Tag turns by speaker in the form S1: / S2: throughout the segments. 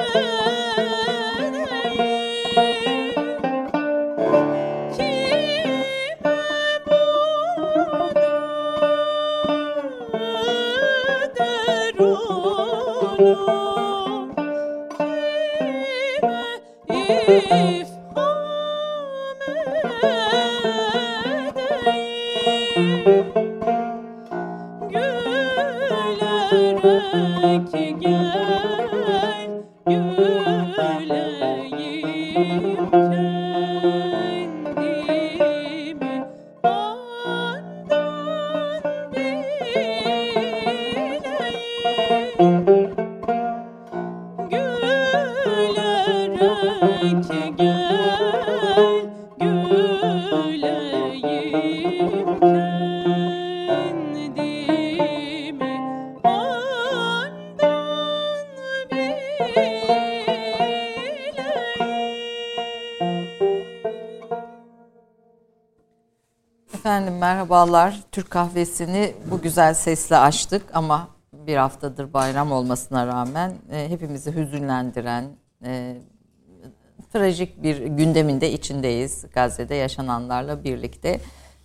S1: Música merhabalar. Türk kahvesini bu güzel sesle açtık ama bir haftadır bayram olmasına rağmen e, hepimizi hüzünlendiren e, trajik bir gündeminde içindeyiz Gazze'de yaşananlarla birlikte.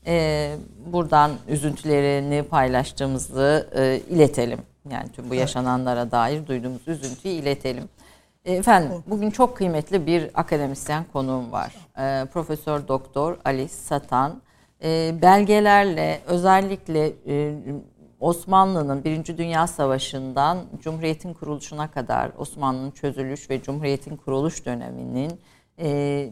S1: E, buradan üzüntülerini paylaştığımızı e, iletelim. Yani tüm bu yaşananlara dair duyduğumuz üzüntüyü iletelim. E, efendim bugün çok kıymetli bir akademisyen konuğum var. E, Profesör Doktor Ali Satan e, belgelerle özellikle e, Osmanlı'nın Birinci Dünya Savaşı'ndan Cumhuriyet'in kuruluşuna kadar Osmanlı'nın çözülüş ve Cumhuriyet'in kuruluş döneminin e,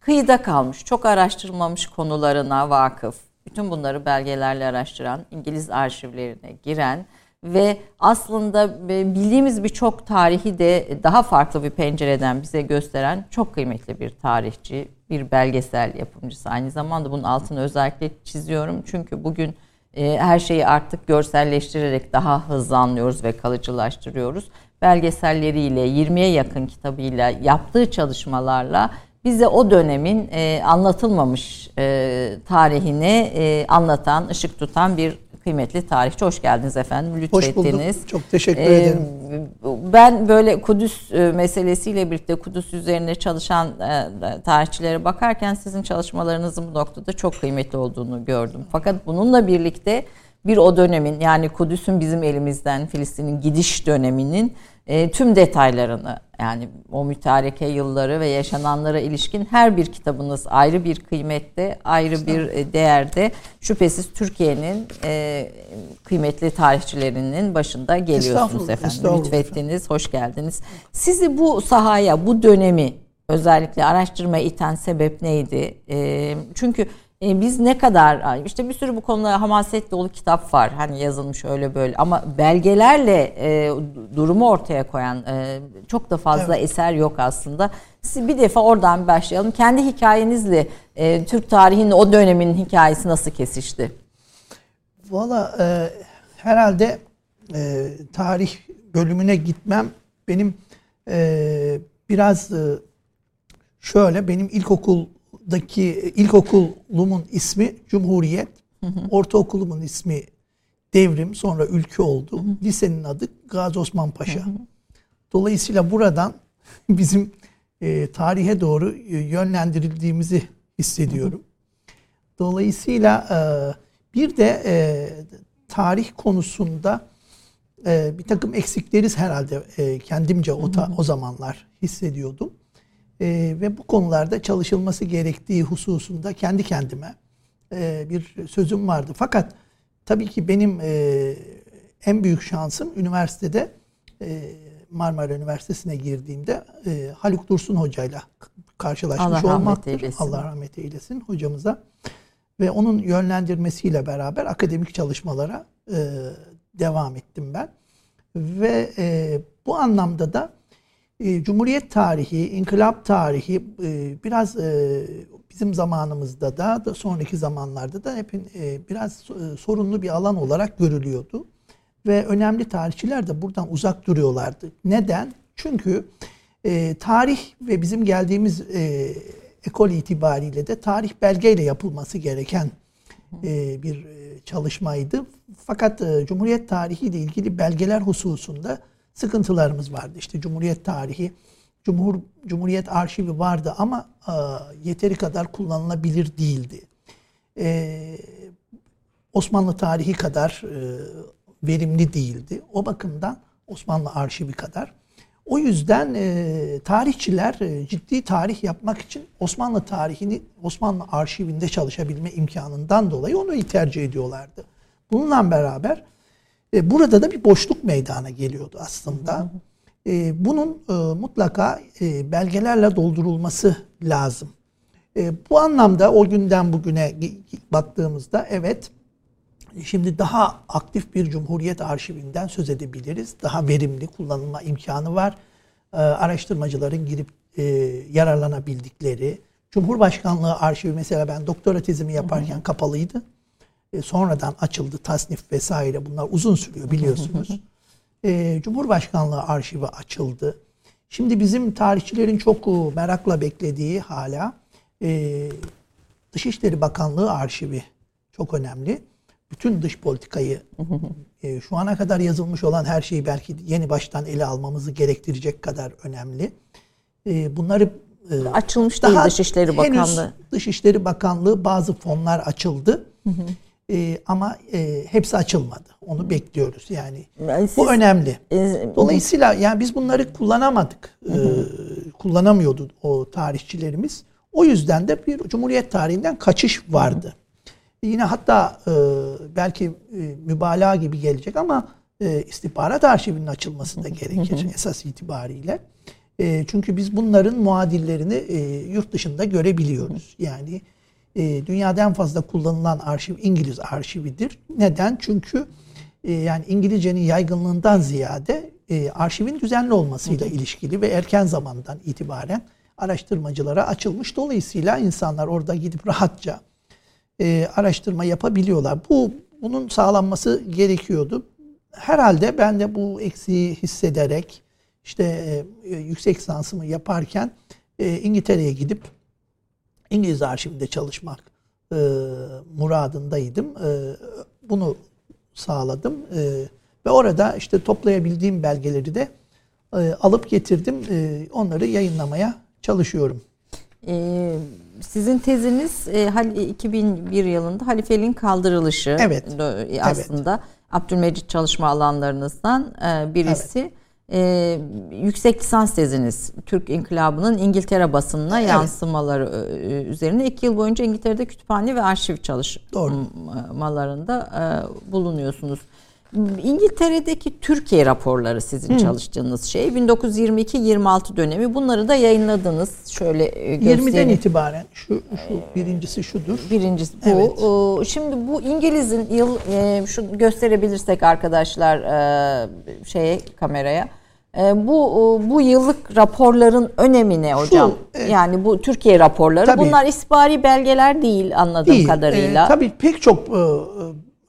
S1: kıyıda kalmış, çok araştırılmamış konularına vakıf, bütün bunları belgelerle araştıran, İngiliz arşivlerine giren ve aslında bildiğimiz birçok tarihi de daha farklı bir pencereden bize gösteren çok kıymetli bir tarihçi, bir belgesel yapımcısı. Aynı zamanda bunun altını özellikle çiziyorum. Çünkü bugün e, her şeyi artık görselleştirerek daha hızlı anlıyoruz ve kalıcılaştırıyoruz. Belgeselleriyle, 20'ye yakın kitabıyla, yaptığı çalışmalarla bize o dönemin e, anlatılmamış e, tarihini e, anlatan, ışık tutan bir
S2: kıymetli tarihçi. Hoş geldiniz efendim.
S3: Lütfettiniz. Hoş bulduk. Çok teşekkür ee, ederim.
S2: Ben böyle Kudüs e, meselesiyle birlikte Kudüs üzerine çalışan e, tarihçilere bakarken sizin çalışmalarınızın bu noktada çok kıymetli olduğunu gördüm. Fakat bununla birlikte bir o dönemin yani Kudüs'ün bizim elimizden Filistin'in gidiş döneminin e, tüm detaylarını yani o mütareke yılları ve yaşananlara ilişkin her bir kitabınız ayrı bir kıymette, ayrı bir e, değerde. Şüphesiz Türkiye'nin e, kıymetli tarihçilerinin başında geliyorsunuz efendim. Lütfettiniz, hoş geldiniz. Sizi bu sahaya, bu dönemi özellikle araştırmaya iten sebep neydi? E, çünkü e, biz ne kadar işte bir sürü bu konuda hamaset dolu kitap var hani yazılmış öyle böyle ama belgelerle e, durumu ortaya koyan e, çok da fazla evet. eser yok aslında. Siz bir defa oradan başlayalım. Kendi hikayenizle e, Türk tarihinin o dönemin hikayesi nasıl kesişti?
S3: Valla e, herhalde e, tarih bölümüne gitmem benim e, biraz e, şöyle benim ilkokul daki ilkokulumun ismi Cumhuriyet. Hı hı. Ortaokulumun ismi Devrim. Sonra Ülke oldu. Lisenin adı Gazi Osman Paşa. Dolayısıyla buradan bizim e, tarihe doğru e, yönlendirildiğimizi hissediyorum. Dolayısıyla e, bir de e, tarih konusunda e, bir takım eksikleri herhalde e, kendimce o, ta, o zamanlar hissediyordum e, ve bu konularda çalışılması gerektiği hususunda kendi kendime e, bir sözüm vardı. Fakat tabii ki benim e, en büyük şansım üniversitede e, Marmara Üniversitesi'ne girdiğimde e, Haluk Dursun hocayla karşılaşmış Allah olmaktır. Eylesin. Allah rahmet eylesin hocamıza. Ve onun yönlendirmesiyle beraber akademik çalışmalara e, devam ettim ben. Ve e, bu anlamda da e, Cumhuriyet tarihi, inkılap tarihi e, biraz e, bizim zamanımızda da, sonraki zamanlarda da hep biraz sorunlu bir alan olarak görülüyordu. Ve önemli tarihçiler de buradan uzak duruyorlardı. Neden? Çünkü tarih ve bizim geldiğimiz ekol itibariyle de tarih belgeyle yapılması gereken bir çalışmaydı. Fakat Cumhuriyet tarihi ile ilgili belgeler hususunda sıkıntılarımız vardı. İşte Cumhuriyet tarihi, Cumhur Cumhuriyet arşivi vardı ama e, yeteri kadar kullanılabilir değildi. E, Osmanlı tarihi kadar e, verimli değildi. O bakımdan Osmanlı arşivi kadar. O yüzden e, tarihçiler e, ciddi tarih yapmak için Osmanlı tarihini Osmanlı arşivinde çalışabilme imkanından dolayı onu tercih ediyorlardı. Bununla beraber e, burada da bir boşluk meydana geliyordu aslında. E, bunun e, mutlaka belgelerle doldurulması lazım. Bu anlamda o günden bugüne baktığımızda evet şimdi daha aktif bir Cumhuriyet arşivinden söz edebiliriz. Daha verimli kullanılma imkanı var. Araştırmacıların girip yararlanabildikleri. Cumhurbaşkanlığı arşivi mesela ben doktora tezimi yaparken kapalıydı. E, sonradan açıldı tasnif vesaire bunlar uzun sürüyor biliyorsunuz. e, Cumhurbaşkanlığı arşivi açıldı. Şimdi bizim tarihçilerin çok e, merakla beklediği hala e, Dışişleri Bakanlığı arşivi çok önemli. Bütün dış politikayı e, şu ana kadar yazılmış olan her şeyi belki yeni baştan ele almamızı gerektirecek kadar önemli. E, bunları
S2: e, açılmış daha değil Dışişleri Bakanlığı.
S3: Dışişleri Bakanlığı bazı fonlar açıldı. Hı hı. E, ama e, hepsi açılmadı. Onu bekliyoruz yani. yani siz, Bu önemli. E, Dolayısıyla yani biz bunları kullanamadık. E, kullanamıyordu o tarihçilerimiz. O yüzden de bir Cumhuriyet tarihinden kaçış vardı. Hı Yine hatta e, belki e, mübalağa gibi gelecek ama e, istihbarat arşivinin açılması da gerekir esas itibariyle. E, çünkü biz bunların muadillerini e, yurt dışında görebiliyoruz. Yani e, dünyada en fazla kullanılan arşiv İngiliz arşividir. Neden? Çünkü e, yani İngilizcenin yaygınlığından ziyade e, arşivin düzenli olmasıyla ilişkili ve erken zamandan itibaren araştırmacılara açılmış. Dolayısıyla insanlar orada gidip rahatça e, araştırma yapabiliyorlar. Bu bunun sağlanması gerekiyordu. Herhalde ben de bu eksiği hissederek işte e, yüksek lisansımı yaparken e, İngiltere'ye gidip İngiliz arşivinde çalışmak e, muradındaydım. E, bunu sağladım. E, ve orada işte toplayabildiğim belgeleri de e, alıp getirdim. E, onları yayınlamaya çalışıyorum.
S2: Ee, sizin teziniz e, 2001 yılında halifeliğin kaldırılışı
S3: evet.
S2: aslında evet. Abdülmecit çalışma alanlarınızdan e, birisi. Evet. Ee, yüksek lisans teziniz Türk İnkılabı'nın İngiltere basınına evet. yansımaları e, üzerine iki yıl boyunca İngiltere'de kütüphane ve arşiv çalışmalarında e, bulunuyorsunuz. İngiltere'deki Türkiye raporları sizin Hı. çalıştığınız şey 1922-26 dönemi bunları da yayınladınız. Şöyle e, göstereyim.
S3: 20'den itibaren şu, şu birincisi şudur.
S2: Birincisi bu. Evet. Şimdi bu İngiliz'in yıl e, şu gösterebilirsek arkadaşlar e, şeye kameraya. Bu bu yıllık raporların önemi ne hocam? Şu, yani bu Türkiye raporları tabii, bunlar isbari belgeler değil anladığım değil, kadarıyla.
S3: E, tabii pek çok e,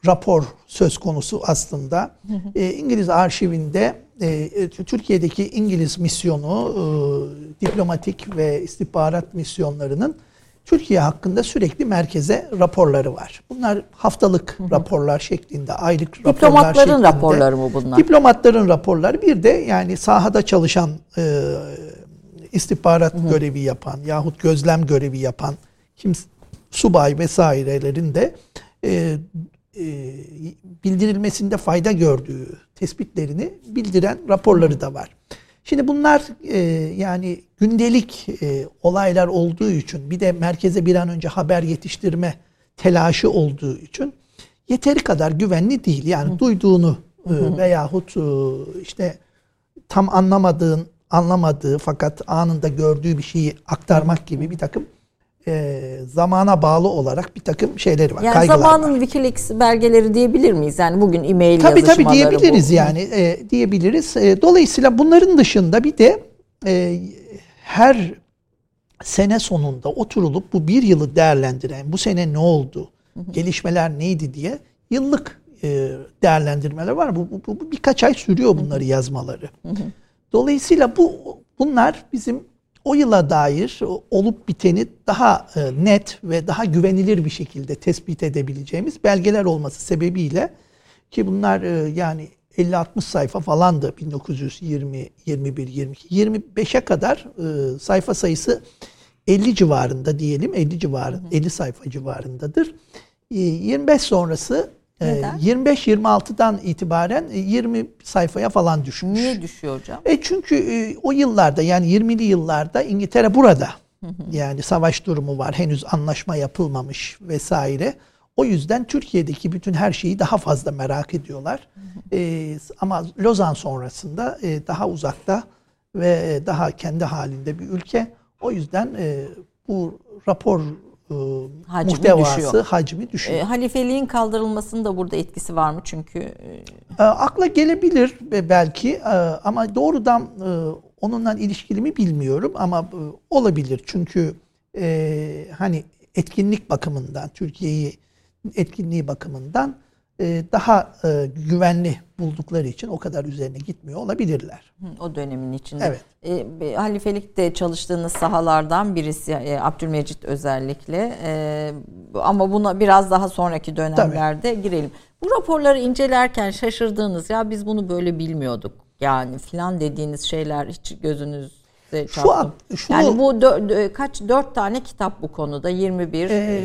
S3: rapor söz konusu aslında. E, İngiliz arşivinde e, Türkiye'deki İngiliz misyonu, e, diplomatik ve istihbarat misyonlarının Türkiye hakkında sürekli merkeze raporları var. Bunlar haftalık hı hı. raporlar şeklinde, aylık raporlar
S2: Diplomatların şeklinde. raporları mı bunlar?
S3: Diplomatların raporları bir de yani sahada çalışan e, istihbarat hı hı. görevi yapan yahut gözlem görevi yapan kim subay vesairelerin de e, e, bildirilmesinde fayda gördüğü tespitlerini bildiren raporları da var. Şimdi bunlar e, yani gündelik e, olaylar olduğu için bir de merkeze bir an önce haber yetiştirme telaşı olduğu için yeteri kadar güvenli değil. Yani Hı. duyduğunu e, veyahut e, işte tam anlamadığın anlamadığı fakat anında gördüğü bir şeyi aktarmak gibi bir takım e, zamana bağlı olarak bir takım şeyleri var.
S2: Yani zamanın var. Wikileaks belgeleri diyebilir miyiz? Yani bugün e-mail
S3: tabii, yazışmaları Tabii diyebiliriz bu. yani e, diyebiliriz. E, dolayısıyla bunların dışında bir de e, her sene sonunda oturulup bu bir yılı değerlendiren bu sene ne oldu, hı hı. gelişmeler neydi diye yıllık e, değerlendirmeler var. Bu, bu, bu birkaç ay sürüyor bunları yazmaları. Hı hı. Dolayısıyla bu bunlar bizim o yıla dair olup biteni daha e, net ve daha güvenilir bir şekilde tespit edebileceğimiz belgeler olması sebebiyle ki bunlar e, yani 50-60 sayfa falandı 1920, 21, 22, 25'e kadar e, sayfa sayısı 50 civarında diyelim 50 civarında 50 sayfa civarındadır. 25 sonrası neden? 25-26'dan itibaren 20 sayfaya falan düşmüş.
S2: Niye düşüyor hocam?
S3: E çünkü e, o yıllarda yani 20'li yıllarda İngiltere burada. yani savaş durumu var. Henüz anlaşma yapılmamış vesaire. O yüzden Türkiye'deki bütün her şeyi daha fazla merak ediyorlar. e, ama Lozan sonrasında e, daha uzakta ve daha kendi halinde bir ülke. O yüzden e, bu rapor e, hacmi muhtevası, düşüyor. hacmi düşüyor. E,
S2: halifeliğin kaldırılmasının da burada etkisi var mı çünkü? E...
S3: e akla gelebilir belki e, ama doğrudan e, onunla ilişkili mi bilmiyorum ama e, olabilir. Çünkü e, hani etkinlik bakımından, Türkiye'yi etkinliği bakımından e, daha e, güvenli buldukları için o kadar üzerine gitmiyor olabilirler.
S2: O dönemin içinde. Evet. E, halifelikte çalıştığınız sahalardan birisi e, Abdülmecit özellikle. E, ama buna biraz daha sonraki dönemlerde Tabii. girelim. Bu raporları incelerken şaşırdığınız ya biz bunu böyle bilmiyorduk yani filan dediğiniz şeyler hiç gözünüz şu an, şu yani bu dö, kaç dört tane kitap bu konuda 21
S3: e,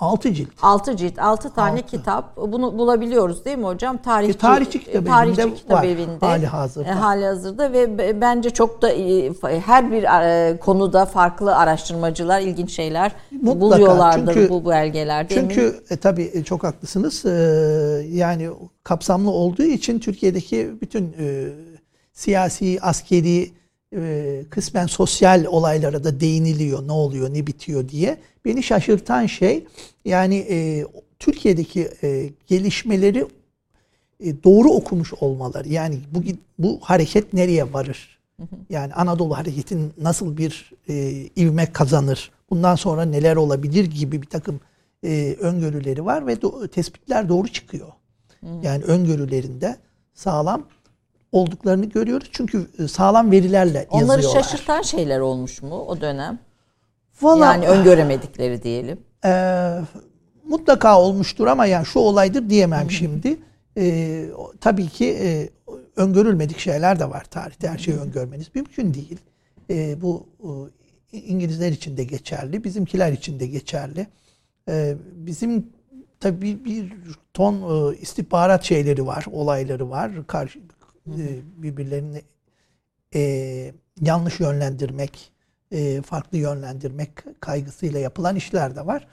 S3: 6 cilt.
S2: 6 cilt, 6 tane altı. kitap. Bunu bulabiliyoruz değil mi hocam?
S3: Tarihçi, e, tarihçi kitap tarihçi evinde kitap var. Evinde, hali hazırda. E,
S2: hali hazırda ve bence çok da e, her bir e, konuda farklı araştırmacılar ilginç şeyler Mutlaka. buluyorlardır çünkü, bu belgelerde.
S3: Çünkü e, tabii çok haklısınız. E, yani kapsamlı olduğu için Türkiye'deki bütün e, siyasi, askeri e, kısmen sosyal olaylara da değiniliyor. Ne oluyor, ne bitiyor diye. Beni şaşırtan şey yani e, Türkiye'deki e, gelişmeleri e, doğru okumuş olmaları. Yani bu bu hareket nereye varır? Yani Anadolu hareketin nasıl bir e, ivme kazanır? Bundan sonra neler olabilir gibi bir takım e, öngörüleri var ve do- tespitler doğru çıkıyor. Yani öngörülerinde sağlam olduklarını görüyoruz. Çünkü e, sağlam verilerle
S2: Onları
S3: yazıyorlar.
S2: Onları şaşırtan şeyler olmuş mu o dönem? Vallahi, yani öngöremedikleri diyelim.
S3: E, mutlaka olmuştur ama yani şu olaydır diyemem şimdi. E, tabii ki e, öngörülmedik şeyler de var tarihte. Her şeyi öngörmeniz mümkün değil. E, bu e, İngilizler için de geçerli, bizimkiler için de geçerli. E, bizim tabii bir ton e, istihbarat şeyleri var, olayları var. Karşı e, birbirlerini e, yanlış yönlendirmek, e, farklı yönlendirmek kaygısıyla yapılan işler de var.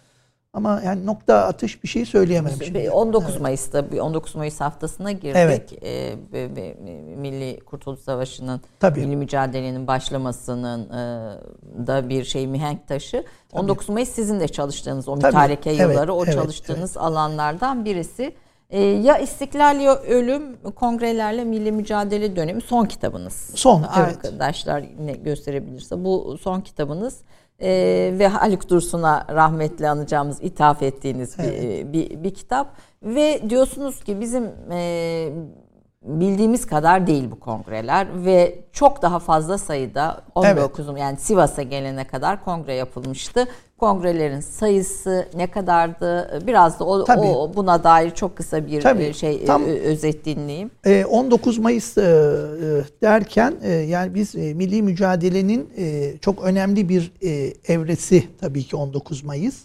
S3: Ama yani nokta atış bir şey söyleyemem.
S2: Şimdi. 19 evet. Mayıs'ta 19 Mayıs haftasına girdik. Evet. Ve, ve, Milli Kurtuluş Savaşı'nın Tabii. milli mücadelenin başlamasının e, da bir şey mihenk taşı. Tabii. 19 Mayıs sizin de çalıştığınız o mütareke Tabii. yılları, evet. o evet. çalıştığınız evet. alanlardan birisi. E, ya İstiklal ya Ölüm Kongrelerle Milli Mücadele Dönemi son kitabınız.
S3: Son,
S2: evet. Arkadaşlar yine gösterebilirse bu son kitabınız e, ve Haluk Dursun'a rahmetli anacağımız ithaf ettiğiniz evet. bir, bir, bir kitap ve diyorsunuz ki bizim e, bildiğimiz kadar değil bu kongreler ve çok daha fazla sayıda 19 evet. yani Sivas'a gelene kadar kongre yapılmıştı. Kongrelerin sayısı ne kadardı? Biraz da o, o buna dair çok kısa bir Tabii. şey Tam, özet dinleyeyim.
S3: 19 Mayıs derken yani biz milli mücadelenin çok önemli bir evresi tabii ki 19 Mayıs.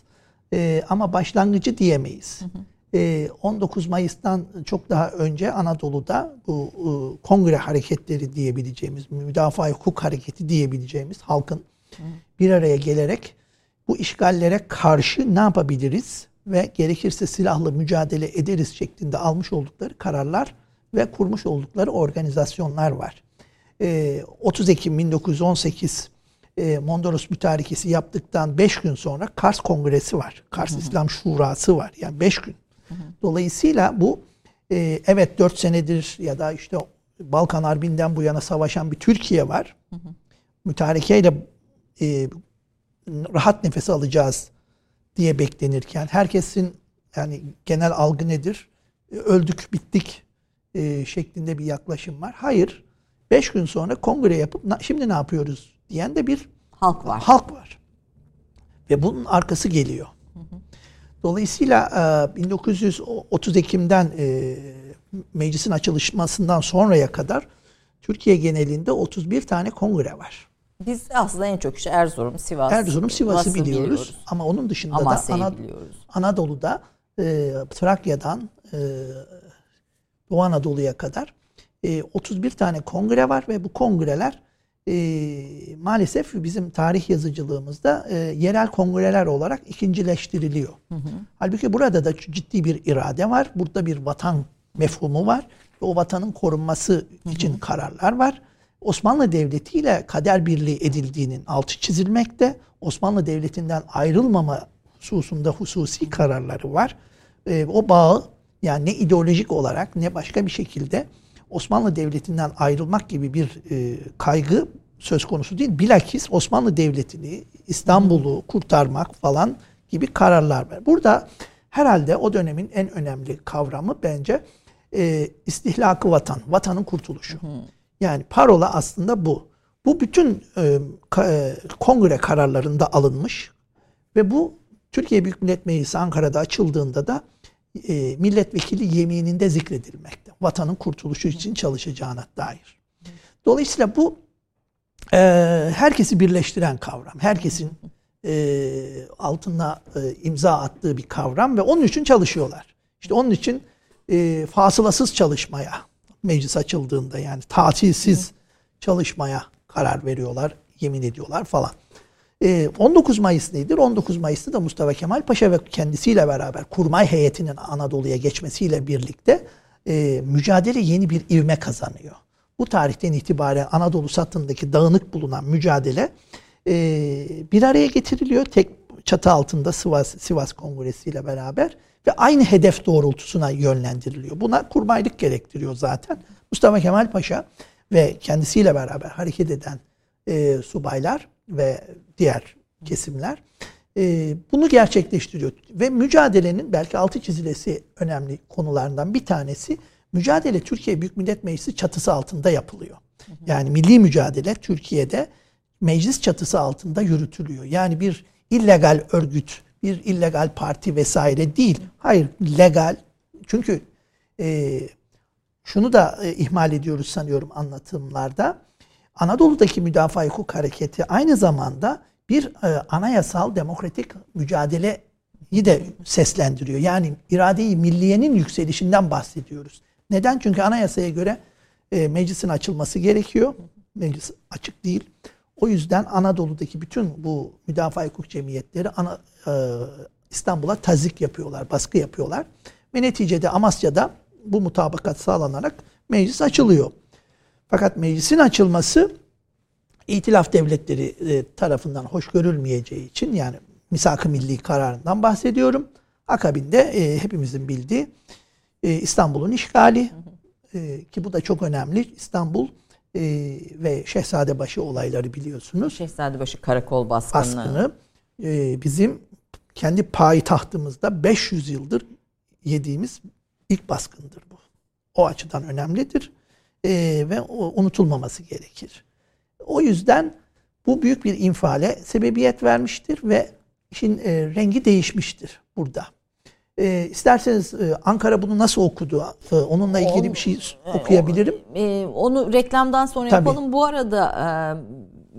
S3: Ama başlangıcı diyemeyiz. Hı hı. 19 ee, Mayıs'tan çok daha önce Anadolu'da bu e, kongre hareketleri diyebileceğimiz, müdafaa hukuk hareketi diyebileceğimiz halkın bir araya gelerek bu işgallere karşı ne yapabiliriz ve gerekirse silahlı mücadele ederiz şeklinde almış oldukları kararlar ve kurmuş oldukları organizasyonlar var. 30 ee, Ekim 1918 e, Mondros Mütarekesi yaptıktan 5 gün sonra Kars Kongresi var. Kars İslam Şurası var. Yani 5 gün Dolayısıyla bu e, evet 4 senedir ya da işte Balkan Harbi'nden bu yana savaşan bir Türkiye var. Hı hı. E, rahat nefes alacağız diye beklenirken herkesin yani genel algı nedir? E, öldük, bittik e, şeklinde bir yaklaşım var. Hayır. Beş gün sonra kongre yapıp şimdi ne yapıyoruz diyen de bir
S2: halk var.
S3: Halk var. Ve bunun arkası geliyor. Dolayısıyla 1930 e, Ekim'den e, meclisin açılışmasından sonraya kadar Türkiye genelinde 31 tane kongre var.
S2: Biz aslında en çok işte Erzurum, Sivas.
S3: Erzurum, Sivas'ı biliyoruz. biliyoruz. Ama onun dışında Amasya'yı da Anad- biliyoruz. Anadolu'da e, Trakya'dan e, Doğu Anadolu'ya kadar e, 31 tane kongre var ve bu kongreler e, maalesef bizim tarih yazıcılığımızda e, yerel kongreler olarak ikincileştiriliyor. Hı hı. Halbuki burada da ciddi bir irade var. Burada bir vatan mefhumu var. Ve o vatanın korunması için hı hı. kararlar var. Osmanlı Devleti ile kader birliği edildiğinin altı çizilmekte. Osmanlı Devleti'nden ayrılmama hususunda hususi kararları var. E, o bağı yani ne ideolojik olarak ne başka bir şekilde Osmanlı Devleti'nden ayrılmak gibi bir e, kaygı söz konusu değil. Bilakis Osmanlı Devleti'ni, İstanbul'u kurtarmak falan gibi kararlar var. Burada herhalde o dönemin en önemli kavramı bence e, istihlakı vatan, vatanın kurtuluşu. Yani parola aslında bu. Bu bütün e, e, kongre kararlarında alınmış ve bu Türkiye Büyük Millet Meclisi Ankara'da açıldığında da e, milletvekili yemininde zikredilmekte. Vatanın kurtuluşu için çalışacağına dair. Dolayısıyla bu e, herkesi birleştiren kavram. Herkesin e, altına e, imza attığı bir kavram ve onun için çalışıyorlar. İşte onun için e, fasılasız çalışmaya meclis açıldığında yani tatilsiz çalışmaya karar veriyorlar, yemin ediyorlar falan. 19 ee, Mayıs nedir? 19 Mayıs'ta da Mustafa Kemal Paşa ve kendisiyle beraber kurmay heyetinin Anadolu'ya geçmesiyle birlikte e, mücadele yeni bir ivme kazanıyor. Bu tarihten itibaren Anadolu satındaki dağınık bulunan mücadele e, bir araya getiriliyor. Tek çatı altında Sivas, Sivas Kongresi ile beraber ve aynı hedef doğrultusuna yönlendiriliyor. Buna kurmaylık gerektiriyor zaten. Mustafa Kemal Paşa ve kendisiyle beraber hareket eden e, subaylar ve diğer kesimler e, bunu gerçekleştiriyor. Ve mücadelenin belki altı çizilesi önemli konularından bir tanesi mücadele Türkiye Büyük Millet Meclisi çatısı altında yapılıyor. Yani milli mücadele Türkiye'de meclis çatısı altında yürütülüyor. Yani bir illegal örgüt, bir illegal parti vesaire değil. Hayır, legal. Çünkü e, şunu da e, ihmal ediyoruz sanıyorum anlatımlarda. Anadolu'daki müdafaa hukuk hareketi aynı zamanda bir e, anayasal demokratik mücadeleyi de seslendiriyor. Yani iradeyi milliyenin yükselişinden bahsediyoruz. Neden? Çünkü anayasaya göre e, meclisin açılması gerekiyor. Meclis açık değil. O yüzden Anadolu'daki bütün bu müdafaa hukuk cemiyetleri ana, e, İstanbul'a tazik yapıyorlar, baskı yapıyorlar. Ve neticede Amasya'da bu mutabakat sağlanarak meclis açılıyor. Fakat meclisin açılması İtilaf devletleri e, tarafından hoş görülmeyeceği için yani misak-ı milli kararından bahsediyorum. Akabinde e, hepimizin bildiği e, İstanbul'un işgali e, ki bu da çok önemli. İstanbul e, ve Şehzadebaşı olayları biliyorsunuz.
S2: Şehzadebaşı karakol baskını. Baskını
S3: e, bizim kendi payitahtımızda 500 yıldır yediğimiz ilk baskındır bu. O açıdan önemlidir e, ve o, unutulmaması gerekir. O yüzden bu büyük bir infiale sebebiyet vermiştir ve işin e, rengi değişmiştir burada. E, isterseniz e, Ankara bunu nasıl okudu? E, onunla ilgili bir şey okuyabilirim.
S2: E, onu reklamdan sonra Tabii. yapalım. Bu arada e,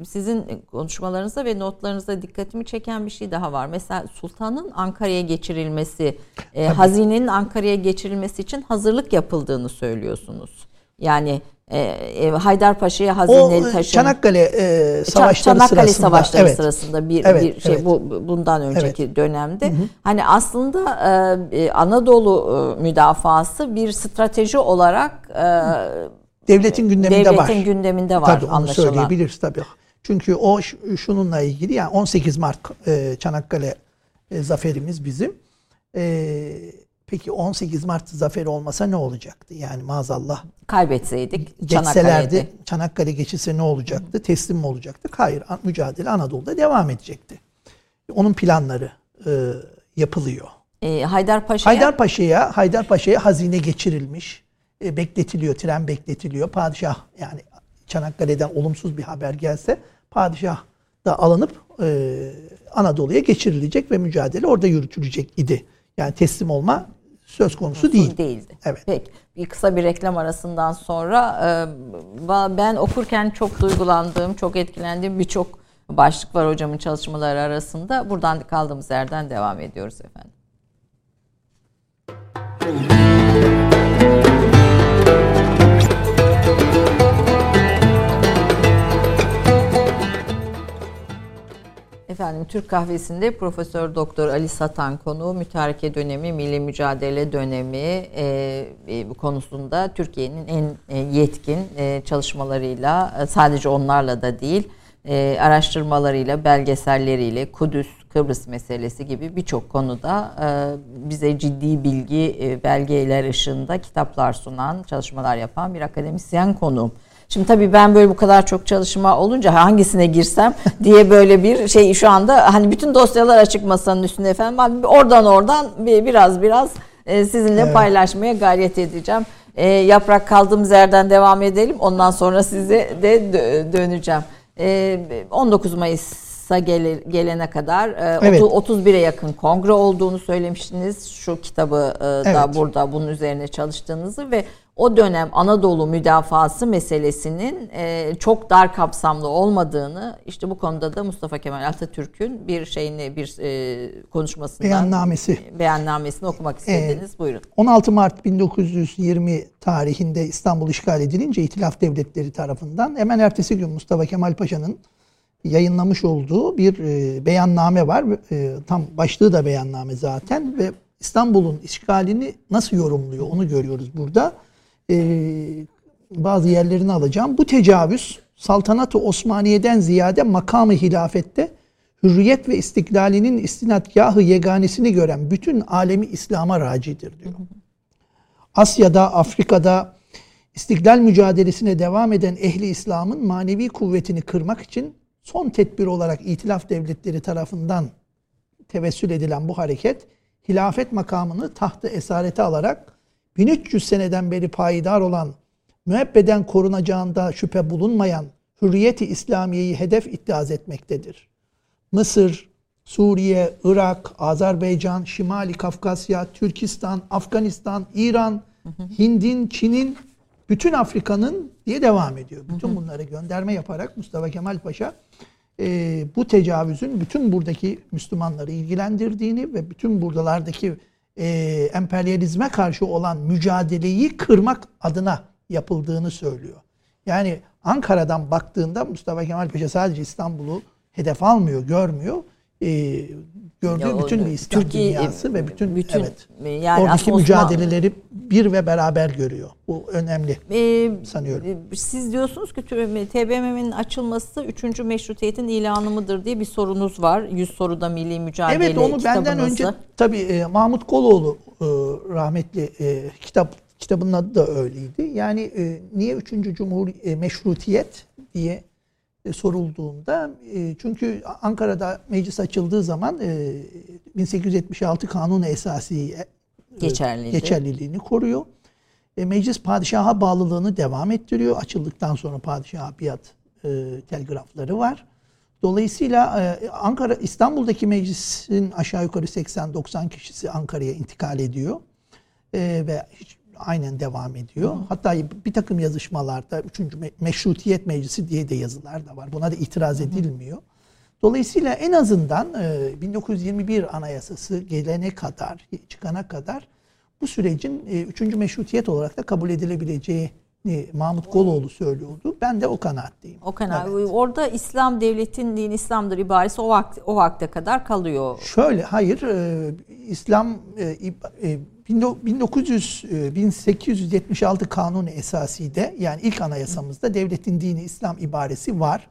S2: sizin konuşmalarınızda ve notlarınızda dikkatimi çeken bir şey daha var. Mesela sultanın Ankara'ya geçirilmesi, e, hazinenin Ankara'ya geçirilmesi için hazırlık yapıldığını söylüyorsunuz. Yani e, e, Haydarpaşa'ya hazineli
S3: o, taşın. Çanakkale e, savaşları
S2: Çanakkale
S3: sırasında.
S2: savaşları evet. sırasında bir, evet, bir şey evet. bu bundan önceki evet. dönemde. Hı hı. Hani aslında e, e Anadolu e, müdafası bir strateji olarak e,
S3: devletin gündeminde
S2: devletin
S3: var.
S2: Devletin gündeminde var
S3: tabii, onu anlaşılan. söyleyebiliriz tabii. Çünkü o şununla ilgili yani 18 Mart e, Çanakkale e, zaferimiz bizim. E, Peki 18 Mart zaferi olmasa ne olacaktı? Yani maazallah.
S2: Kaybetseydik
S3: Geçselerdi Çanakkale geçilse ne olacaktı? Hı. Teslim mi olacaktık? Hayır. Mücadele Anadolu'da devam edecekti. Onun planları e, yapılıyor.
S2: E, Haydarpaşa'ya
S3: Haydarpaşa'ya Haydarpaşa'ya hazine geçirilmiş. E, bekletiliyor. Tren bekletiliyor. Padişah yani Çanakkale'den olumsuz bir haber gelse padişah da alınıp e, Anadolu'ya geçirilecek ve mücadele orada yürütülecek idi. Yani teslim olma söz konusu değil.
S2: Değildi. Evet. Peki. Bir kısa bir reklam arasından sonra e, ben okurken çok duygulandığım, çok etkilendiğim birçok başlık var hocamın çalışmaları arasında. Buradan kaldığımız yerden devam ediyoruz efendim. Efendim Türk Kahvesi'nde Profesör Doktor Ali Satan konu mütareke dönemi, milli mücadele dönemi e, e, konusunda Türkiye'nin en e, yetkin e, çalışmalarıyla e, sadece onlarla da değil e, araştırmalarıyla, belgeselleriyle Kudüs, Kıbrıs meselesi gibi birçok konuda e, bize ciddi bilgi e, belgeler ışığında kitaplar sunan, çalışmalar yapan bir akademisyen konuğum. Şimdi tabii ben böyle bu kadar çok çalışma olunca hangisine girsem diye böyle bir şey şu anda hani bütün dosyalar açık masanın üstünde efendim. Oradan oradan bir, biraz biraz e, sizinle evet. paylaşmaya gayret edeceğim. E, yaprak kaldığımız yerden devam edelim. Ondan sonra size de döneceğim. E, 19 Mayıs'a gelene kadar evet. 31'e yakın kongre olduğunu söylemiştiniz. Şu kitabı da evet. burada bunun üzerine çalıştığınızı ve o dönem Anadolu müdafası meselesinin e, çok dar kapsamlı olmadığını işte bu konuda da Mustafa Kemal Atatürk'ün bir şeyini bir e, konuşmasından
S3: beyannamesi
S2: beyannamesini okumak istediniz. Ee, Buyurun.
S3: 16 Mart 1920 tarihinde İstanbul işgal edilince İtilaf Devletleri tarafından hemen ertesi gün Mustafa Kemal Paşa'nın yayınlamış olduğu bir e, beyanname var. E, tam başlığı da beyanname zaten ve İstanbul'un işgalini nasıl yorumluyor onu görüyoruz burada e, bazı yerlerini alacağım. Bu tecavüz saltanat-ı Osmaniye'den ziyade makamı hilafette hürriyet ve istiklalinin istinadgahı yeganesini gören bütün alemi İslam'a racidir diyor. Asya'da, Afrika'da istiklal mücadelesine devam eden ehli İslam'ın manevi kuvvetini kırmak için son tedbir olarak itilaf devletleri tarafından tevessül edilen bu hareket hilafet makamını tahtı esarete alarak 1300 seneden beri payidar olan, müebbeden korunacağında şüphe bulunmayan hürriyeti İslamiye'yi hedef iddiaz etmektedir. Mısır, Suriye, Irak, Azerbaycan, Şimali Kafkasya, Türkistan, Afganistan, İran, Hind'in, Çin'in bütün Afrika'nın diye devam ediyor. Bütün bunları gönderme yaparak Mustafa Kemal Paşa e, bu tecavüzün bütün buradaki Müslümanları ilgilendirdiğini ve bütün buradalardaki e, emperyalizme karşı olan mücadeleyi kırmak adına yapıldığını söylüyor. Yani Ankara'dan baktığında Mustafa Kemal Paşa sadece İstanbul'u hedef almıyor, görmüyor. E, gördüğü
S2: Ya
S3: bütün bir İslam
S2: Türkiye-
S3: dünyası ve bütün,
S2: bütün-
S3: evet,
S2: yani
S3: oradaki
S2: Osman-
S3: mücadeleleri bir ve beraber görüyor. Bu önemli.
S2: Ee,
S3: Sanıyorum.
S2: e, Siz diyorsunuz ki TBMM'nin açılması 3. meşrutiyetin ilanı mıdır diye bir sorunuz var. 100 soruda milli mücadele
S3: Evet onu benden önce tabii e, Mahmut Koloğlu e, rahmetli e, kitap kitabının adı da öyleydi. Yani e, niye 3. Cumhur e, meşrutiyet diye e, sorulduğunda e, çünkü Ankara'da meclis açıldığı zaman e, 1876 Kanunu Esasi e,
S2: Geçerliydi.
S3: geçerliliğini koruyor. E, meclis padişaha bağlılığını devam ettiriyor. Açıldıktan sonra padişaha biat e, telgrafları var. Dolayısıyla e, Ankara İstanbul'daki meclisin aşağı yukarı 80-90 kişisi Ankara'ya intikal ediyor. E, ve hiç aynen devam ediyor. Hatta bir takım yazışmalarda 3. Meşrutiyet Meclisi diye de yazılar da var. Buna da itiraz edilmiyor. Dolayısıyla en azından e, 1921 Anayasası gelene kadar, çıkana kadar bu sürecin 3. Meşrutiyet olarak da kabul edilebileceği Mahmut Koloğlu söylüyordu. Ben de o kanaatteyim.
S2: O kanal.
S3: Evet.
S2: Orada İslam devletin din İslam'dır ibaresi o vakti, o vakte kadar kalıyor.
S3: Şöyle hayır e, İslam e, e, 1900 e, 1876 Kanunu Esasi'de yani ilk anayasamızda devletin dini İslam ibaresi var.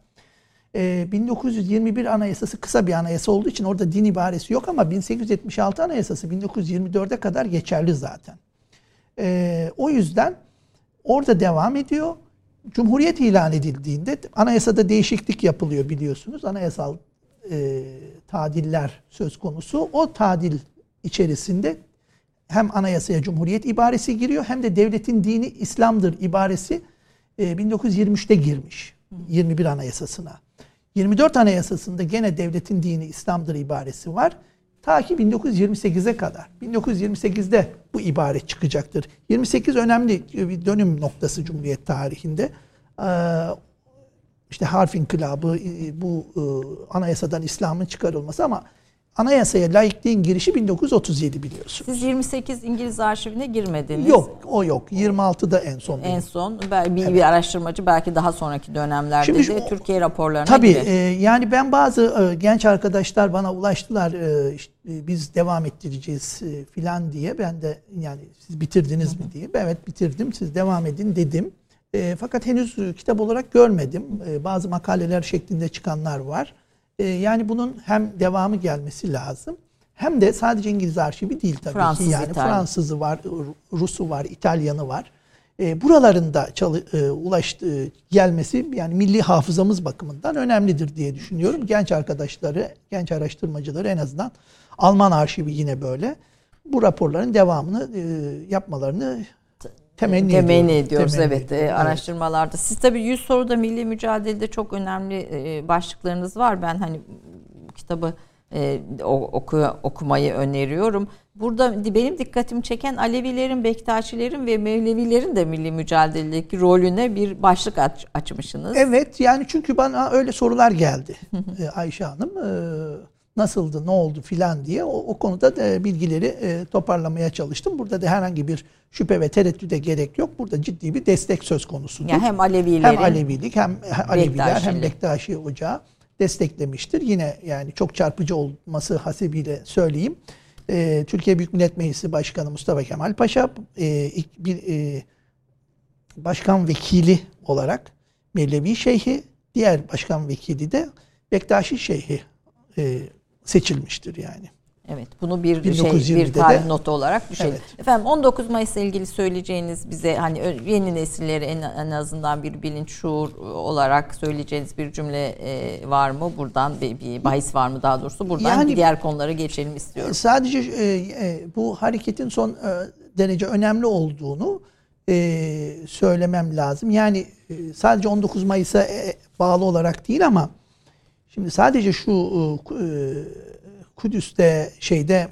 S3: E, 1921 Anayasası kısa bir anayasa olduğu için orada din ibaresi yok ama 1876 Anayasası 1924'e kadar geçerli zaten. E, o yüzden orada devam ediyor. Cumhuriyet ilan edildiğinde anayasada değişiklik yapılıyor biliyorsunuz. Anayasal e, tadiller söz konusu. O tadil içerisinde hem anayasaya cumhuriyet ibaresi giriyor hem de devletin dini İslam'dır ibaresi e, 1923'te girmiş. 21 anayasasına. 24 anayasasında gene devletin dini İslam'dır ibaresi var. Ta ki 1928'e kadar. 1928'de bu ibare çıkacaktır. 28 önemli bir dönüm noktası Cumhuriyet tarihinde. Ee, işte harf inkılabı, e, bu e, anayasadan İslam'ın çıkarılması ama anayasaya laikliğin girişi 1937 biliyorsunuz.
S2: Siz 28 İngiliz arşivine girmediniz.
S3: Yok, o yok. 26'da en son.
S2: En son bir, bir araştırmacı belki daha sonraki dönemlerde
S3: Şimdi
S2: de Türkiye raporlarına
S3: Tabii
S2: girer.
S3: e, yani ben bazı e, genç arkadaşlar bana ulaştılar e, işte, e, biz devam ettireceğiz e, filan diye ben de yani siz bitirdiniz mi diye Ben, evet bitirdim siz devam edin dedim. E, fakat henüz e, kitap olarak görmedim. E, bazı makaleler şeklinde çıkanlar var. E, yani bunun hem devamı gelmesi lazım hem de sadece İngiliz arşivi değil tabii
S2: Fransız,
S3: ki. Yani
S2: İtalyan.
S3: Fransızı var, Rusu var, İtalyanı var. E, buralarında çalı, e, ulaştı, gelmesi yani milli hafızamız bakımından önemlidir diye düşünüyorum. Genç arkadaşları, genç araştırmacıları en azından Alman arşivi yine böyle. Bu raporların devamını e, yapmalarını temenni,
S2: Temenni
S3: ediyorum.
S2: ediyoruz
S3: Temenni
S2: evet, e,
S3: ediyorum.
S2: araştırmalarda. Siz tabii 100 soruda milli mücadelede çok önemli e, başlıklarınız var. Ben hani kitabı e, oku, okumayı öneriyorum. Burada benim dikkatimi çeken Alevilerin, Bektaşilerin ve Mevlevilerin de milli mücadeledeki rolüne bir başlık aç, açmışsınız.
S3: Evet yani çünkü bana öyle sorular geldi e, Ayşe Hanım. e, nasıldı, ne oldu filan diye o, o konuda da bilgileri e, toparlamaya çalıştım. Burada da herhangi bir şüphe ve tereddüde gerek yok. Burada ciddi bir destek söz konusudur.
S2: Yani hem Alevilerin
S3: hem Alevilik hem Aleviler hem
S2: Bektaşilik.
S3: Bektaşi Ocağı desteklemiştir. Yine yani çok çarpıcı olması hasebiyle söyleyeyim. E, Türkiye Büyük Millet Meclisi Başkanı Mustafa Kemal Paşa e, ilk bir e, başkan vekili olarak Mevlevi Şeyhi, diğer başkan vekili de Bektaşi Şeyhi e, seçilmiştir yani.
S2: Evet, bunu bir şey
S3: 1920'de
S2: bir tarih
S3: de-
S2: notu olarak düşelim.
S3: Evet.
S2: Efendim 19 Mayıs'la ilgili söyleyeceğiniz bize hani yeni nesillere en, en azından bir bilinç şuur olarak söyleyeceğiniz bir cümle e, var mı? Buradan bir, bir bahis var mı daha doğrusu? Buradan
S3: Yani-
S2: diğer konulara geçelim istiyorum.
S3: Sadece e, e, bu hareketin son e, derece önemli olduğunu e, söylemem lazım. Yani e, sadece 19 Mayıs'a e, bağlı olarak değil ama şimdi sadece şu e, Kudüs'te şeyde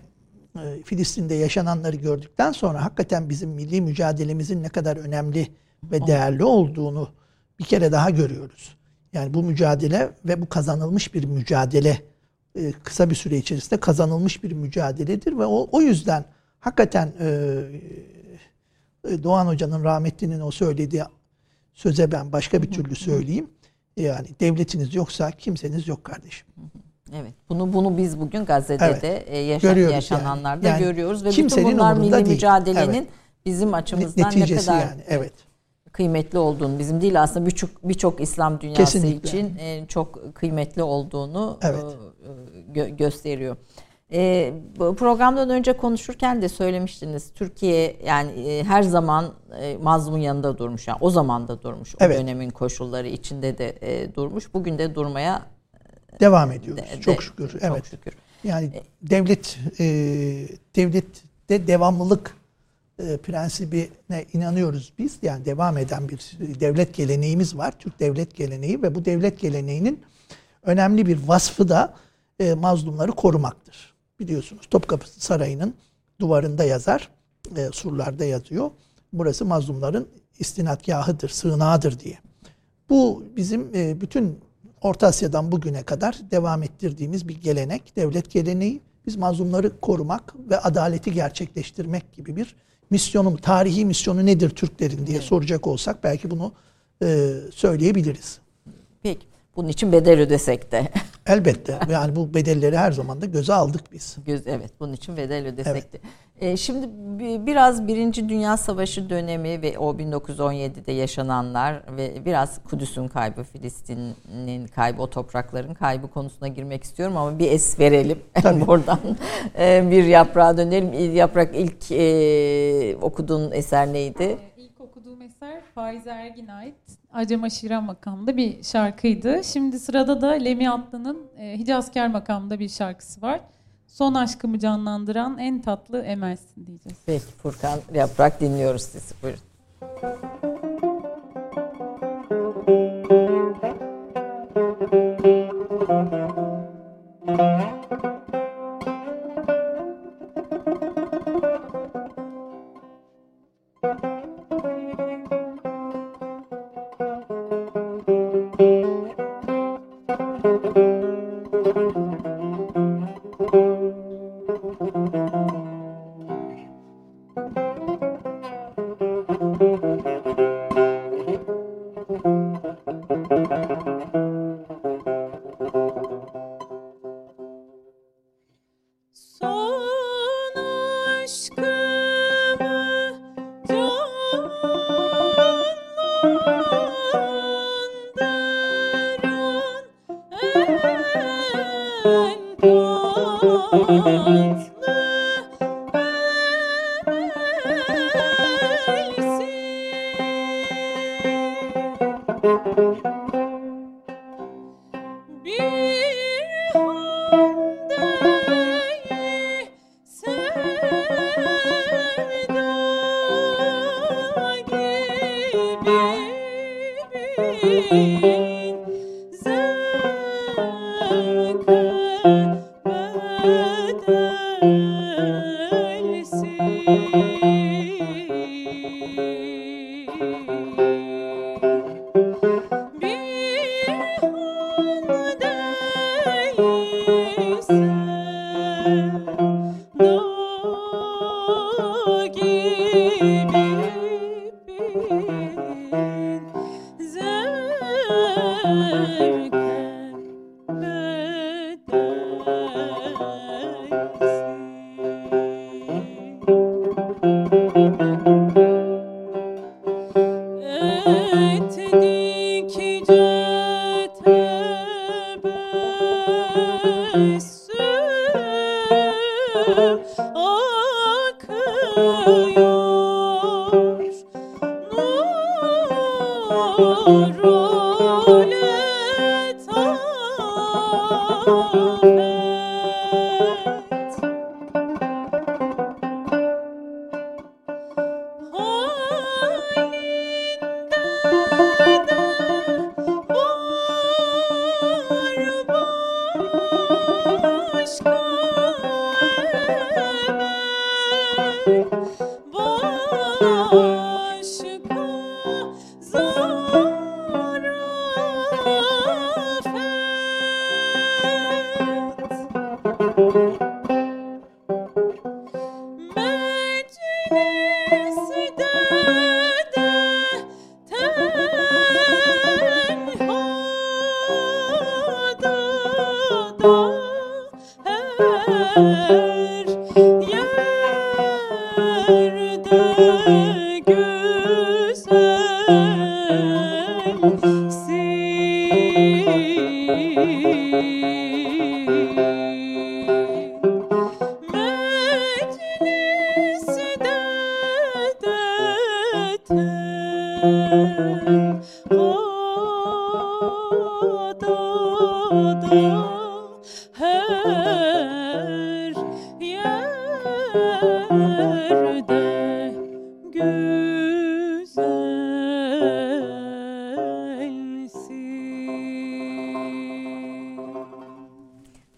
S3: e, Filistin'de yaşananları gördükten sonra hakikaten bizim milli mücadelemizin ne kadar önemli ve değerli olduğunu bir kere daha görüyoruz. Yani bu mücadele ve bu kazanılmış bir mücadele e, kısa bir süre içerisinde kazanılmış bir mücadeledir ve o, o yüzden hakikaten e, e, Doğan Hoca'nın rahmetlinin o söylediği söze ben başka bir türlü söyleyeyim. Yani devletiniz yoksa kimseniz yok kardeşim.
S1: Evet. Bunu bunu biz bugün gazetede evet. yaşa, yaşananlarda yani. Yani görüyoruz ve bütün bunlar milli değil. mücadelenin evet. bizim açımızdan
S3: Neticesi
S1: ne kadar
S3: yani. Evet
S1: kıymetli olduğunu bizim değil aslında birçok birçok İslam dünyası Kesinlikle. için e, çok kıymetli olduğunu evet. E, gö- gösteriyor. E, programdan önce konuşurken de söylemiştiniz. Türkiye yani e, her zaman e, mazlumun yanında durmuş. Yani o zaman da durmuş. O evet. dönemin koşulları içinde de e, durmuş. Bugün de durmaya
S3: devam ediyoruz. De, çok şükür. Çok evet. şükür. Yani devlet e, devlette devamlılık e, prensibine inanıyoruz biz. Yani devam eden bir devlet geleneğimiz var. Türk devlet geleneği ve bu devlet geleneğinin önemli bir vasfı da e, mazlumları korumaktır. Biliyorsunuz Topkapı Sarayı'nın duvarında yazar, e, surlarda yazıyor. Burası mazlumların istinadgahıdır, sığınağıdır diye. Bu bizim e, bütün Orta Asya'dan bugüne kadar devam ettirdiğimiz bir gelenek, devlet geleneği. Biz mazlumları korumak ve adaleti gerçekleştirmek gibi bir misyonum, tarihi misyonu nedir Türklerin diye evet. soracak olsak belki bunu e, söyleyebiliriz.
S1: Peki. Bunun için bedel ödesek de.
S3: Elbette. Yani bu bedelleri her zaman da göze aldık biz.
S1: Göz, evet. Bunun için bedel ödesek evet. de. E, şimdi biraz Birinci Dünya Savaşı dönemi ve o 1917'de yaşananlar ve biraz Kudüs'ün kaybı, Filistin'in kaybı, o toprakların kaybı konusuna girmek istiyorum ama bir es verelim buradan. E, bir yaprağa dönelim. Yaprak ilk e, okuduğun eser neydi?
S2: İlk okuduğum eser Faiz Ergin ait Acem Aşiren makamında bir şarkıydı. Şimdi sırada da Lemi Atlı'nın e, makamında bir şarkısı var. Son aşkımı canlandıran en tatlı Emel'sin diyeceğiz.
S1: Peki Furkan Yaprak dinliyoruz sizi. Buyurun.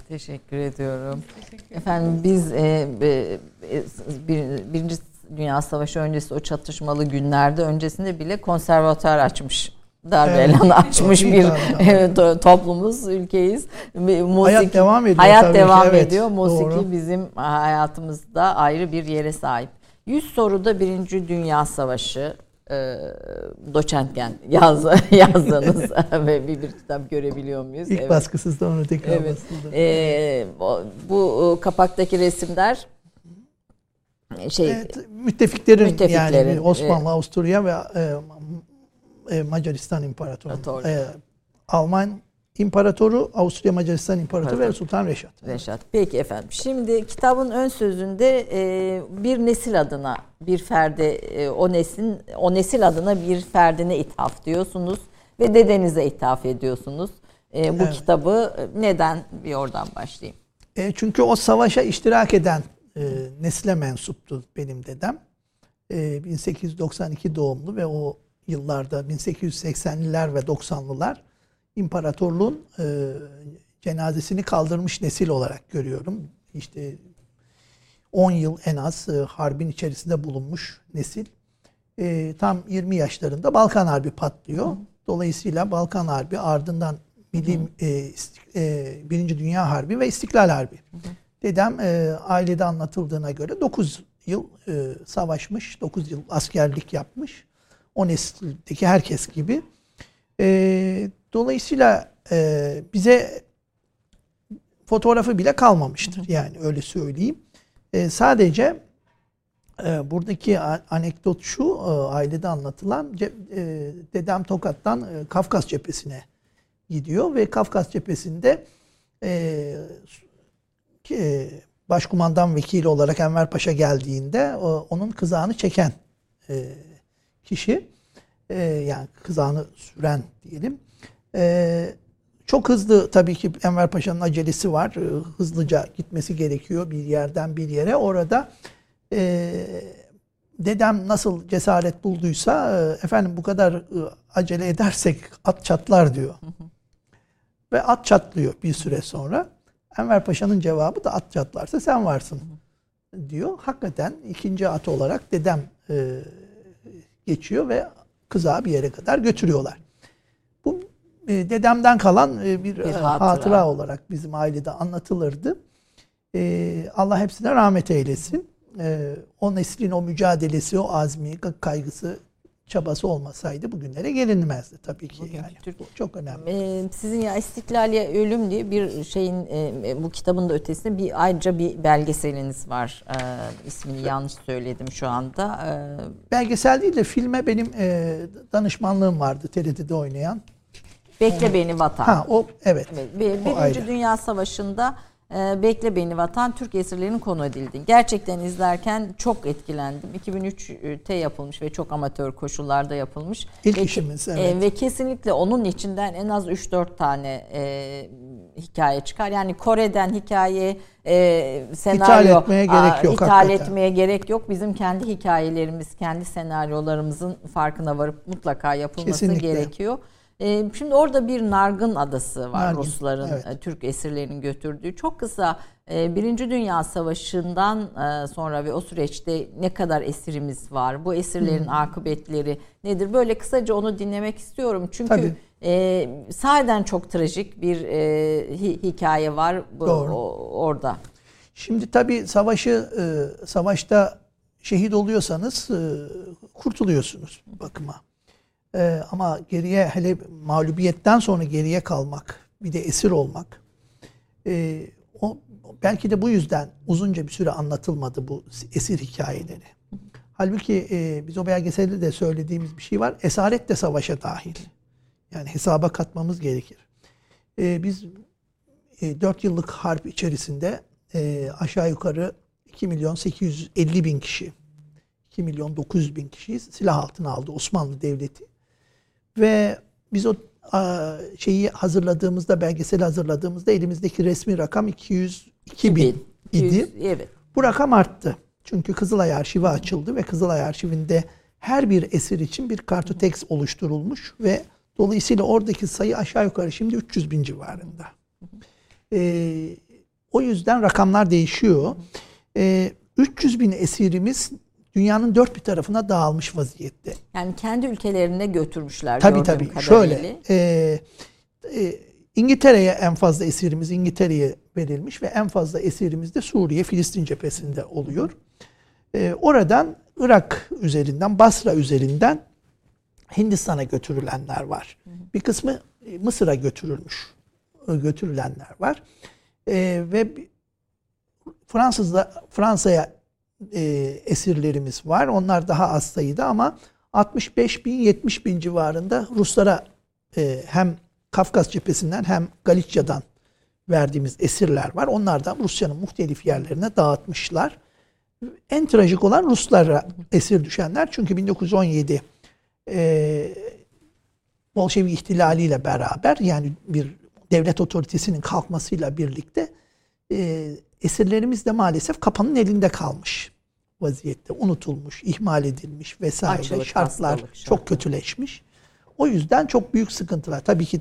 S2: Teşekkür ediyorum. Teşekkür Efendim biz e, e, e, bir, Birinci Dünya Savaşı öncesi o çatışmalı günlerde öncesinde bile konservatuar açmış. darbe evet. açmış bir evet, toplumuz, ülkeyiz.
S3: Musiki, hayat devam ediyor.
S2: Hayat tabii devam evet, ediyor. Musiki doğru. bizim hayatımızda ayrı bir yere sahip. 100 soruda Birinci Dünya Savaşı e, doçentken yaz, yazdığınız ve bir, bir kitap görebiliyor muyuz?
S3: İlk evet. baskısızda onu tekrar evet. basıldı.
S2: E, bu kapaktaki resimler
S3: şey evet, müttefiklerin, müttefiklerin yani Osmanlı, e, Avusturya ve e, e, Macaristan İmparatoru. E, Alman İmparatoru, Avusturya Macaristan İmparatoru evet. ve Sultan Reşat.
S2: Reşat. Peki efendim. Şimdi kitabın ön sözünde e, bir nesil adına bir ferde e, o neslin o nesil adına bir ferdine ithaf diyorsunuz ve dedenize ithaf ediyorsunuz. E, bu evet. kitabı neden bir oradan başlayayım.
S3: E, çünkü o savaşa iştirak eden e, nesle mensuptu benim dedem. E, 1892 doğumlu ve o yıllarda 1880'liler ve 90'lılar imparatorluğun e, cenazesini kaldırmış nesil olarak görüyorum. İşte 10 yıl en az e, harbin içerisinde bulunmuş nesil. E, tam 20 yaşlarında Balkan Harbi patlıyor. Dolayısıyla Balkan Harbi ardından Milli e, e, Birinci Dünya Harbi ve İstiklal Harbi. Hı hı. Dedem e, ailede anlatıldığına göre 9 yıl e, savaşmış, 9 yıl askerlik yapmış. O nesildeki herkes gibi. E, dolayısıyla e, bize fotoğrafı bile kalmamıştır. Yani öyle söyleyeyim. E, sadece e, buradaki anekdot şu, e, ailede anlatılan e, dedem Tokat'tan e, Kafkas cephesine gidiyor ve Kafkas cephesinde e, e, başkumandan vekili olarak Enver Paşa geldiğinde o, onun kızağını çeken e, kişi e, yani kızağını süren diyelim. E, çok hızlı tabii ki Enver Paşa'nın acelesi var. E, hızlıca gitmesi gerekiyor bir yerden bir yere. Orada e, dedem nasıl cesaret bulduysa e, efendim bu kadar e, acele edersek at çatlar diyor. Ve at çatlıyor bir süre sonra. Enver Paşa'nın cevabı da at çatlarsa sen varsın diyor. Hakikaten ikinci at olarak dedem e, geçiyor ve kıza bir yere kadar götürüyorlar. Bu e, dedemden kalan e, bir, bir e, hatıra. hatıra olarak bizim ailede anlatılırdı. E, Allah hepsine rahmet eylesin. E, o neslin o mücadelesi, o azmi, kaygısı çabası olmasaydı bugünlere gelinmezdi tabii ki Bugün yani. Türk, çok önemli.
S2: Ee, sizin ya İstiklal Ölüm diye bir şeyin e, bu kitabın da ötesinde bir ayrıca bir belgeseliniz var. Ee, ismini yanlış söyledim şu anda.
S3: Ee, Belgesel değil de filme benim e, danışmanlığım vardı TRT'de oynayan.
S2: Bekle Beni Vatan.
S3: Ha o evet. evet
S2: bir, Birinci Dünya Savaşı'nda e, Bekle Beni Vatan Türk esirlerinin konu edildi. Gerçekten izlerken çok etkilendim. 2003'te yapılmış ve çok amatör koşullarda yapılmış.
S3: İlk
S2: ve,
S3: işimiz e, evet.
S2: E, ve kesinlikle onun içinden en az 3-4 tane e, hikaye çıkar. Yani Kore'den hikaye, e, senaryo ithal etmeye gerek yok. Ithal etmeye gerek yok. Bizim kendi hikayelerimiz, kendi senaryolarımızın farkına varıp mutlaka yapılması Kesinlikle. gerekiyor. Ee, şimdi orada bir Nargın adası var Nargın, Rusların, evet. E, Türk esirlerinin götürdüğü. Çok kısa e, Birinci Dünya Savaşı'ndan e, sonra ve o süreçte ne kadar esirimiz var? Bu esirlerin hmm. akıbetleri nedir? Böyle kısaca onu dinlemek istiyorum. Çünkü e, sahiden çok trajik bir e, hikaye var bu, Doğru. O, orada.
S3: Şimdi tabii savaşı e, savaşta şehit oluyorsanız e, kurtuluyorsunuz bakıma. Ee, ama geriye hele mağlubiyetten sonra geriye kalmak, bir de esir olmak. E, o belki de bu yüzden uzunca bir süre anlatılmadı bu esir hikayeleri. Halbuki e, biz o belgeselde de söylediğimiz bir şey var. Esaret de savaşa dahil. Yani hesaba katmamız gerekir. E, biz e, 4 yıllık harp içerisinde e, aşağı yukarı 2 milyon 850 bin kişi, 2 milyon 900 bin kişiyi silah altına aldı Osmanlı Devleti. Ve biz o şeyi hazırladığımızda, belgeseli hazırladığımızda elimizdeki resmi rakam 202 bin idi. evet. Bu rakam arttı. Çünkü Kızılay Arşivi açıldı ve Kızılay Arşivinde her bir esir için bir kartoteks oluşturulmuş ve dolayısıyla oradaki sayı aşağı yukarı şimdi 300 bin civarında. Ee, O yüzden rakamlar değişiyor. E, 300 bin esirimiz dünyanın dört bir tarafına dağılmış vaziyette.
S2: Yani kendi ülkelerine götürmüşler.
S3: Tabii tabii. Kadarıyla. Şöyle. E, e, İngiltere'ye en fazla esirimiz İngiltere'ye verilmiş ve en fazla esirimiz de Suriye, Filistin cephesinde oluyor. E, oradan Irak üzerinden, Basra üzerinden Hindistan'a götürülenler var. Bir kısmı e, Mısır'a götürülmüş, e, götürülenler var. E, ve Fransız'da Fransa'ya e, esirlerimiz var. Onlar daha az sayıda ama 65 bin 70 bin civarında Ruslara e, hem Kafkas cephesinden hem Galicia'dan verdiğimiz esirler var. Onlardan Rusya'nın muhtelif yerlerine dağıtmışlar. En trajik olan Ruslara esir düşenler. Çünkü 1917 e, Bolşevik ihtilaliyle beraber yani bir devlet otoritesinin kalkmasıyla birlikte e, esirlerimiz de maalesef kapanın elinde kalmış vaziyette. Unutulmuş, ihmal edilmiş vesaire. Açlık, Şartlar çok kötüleşmiş. O yüzden çok büyük sıkıntılar. Tabii ki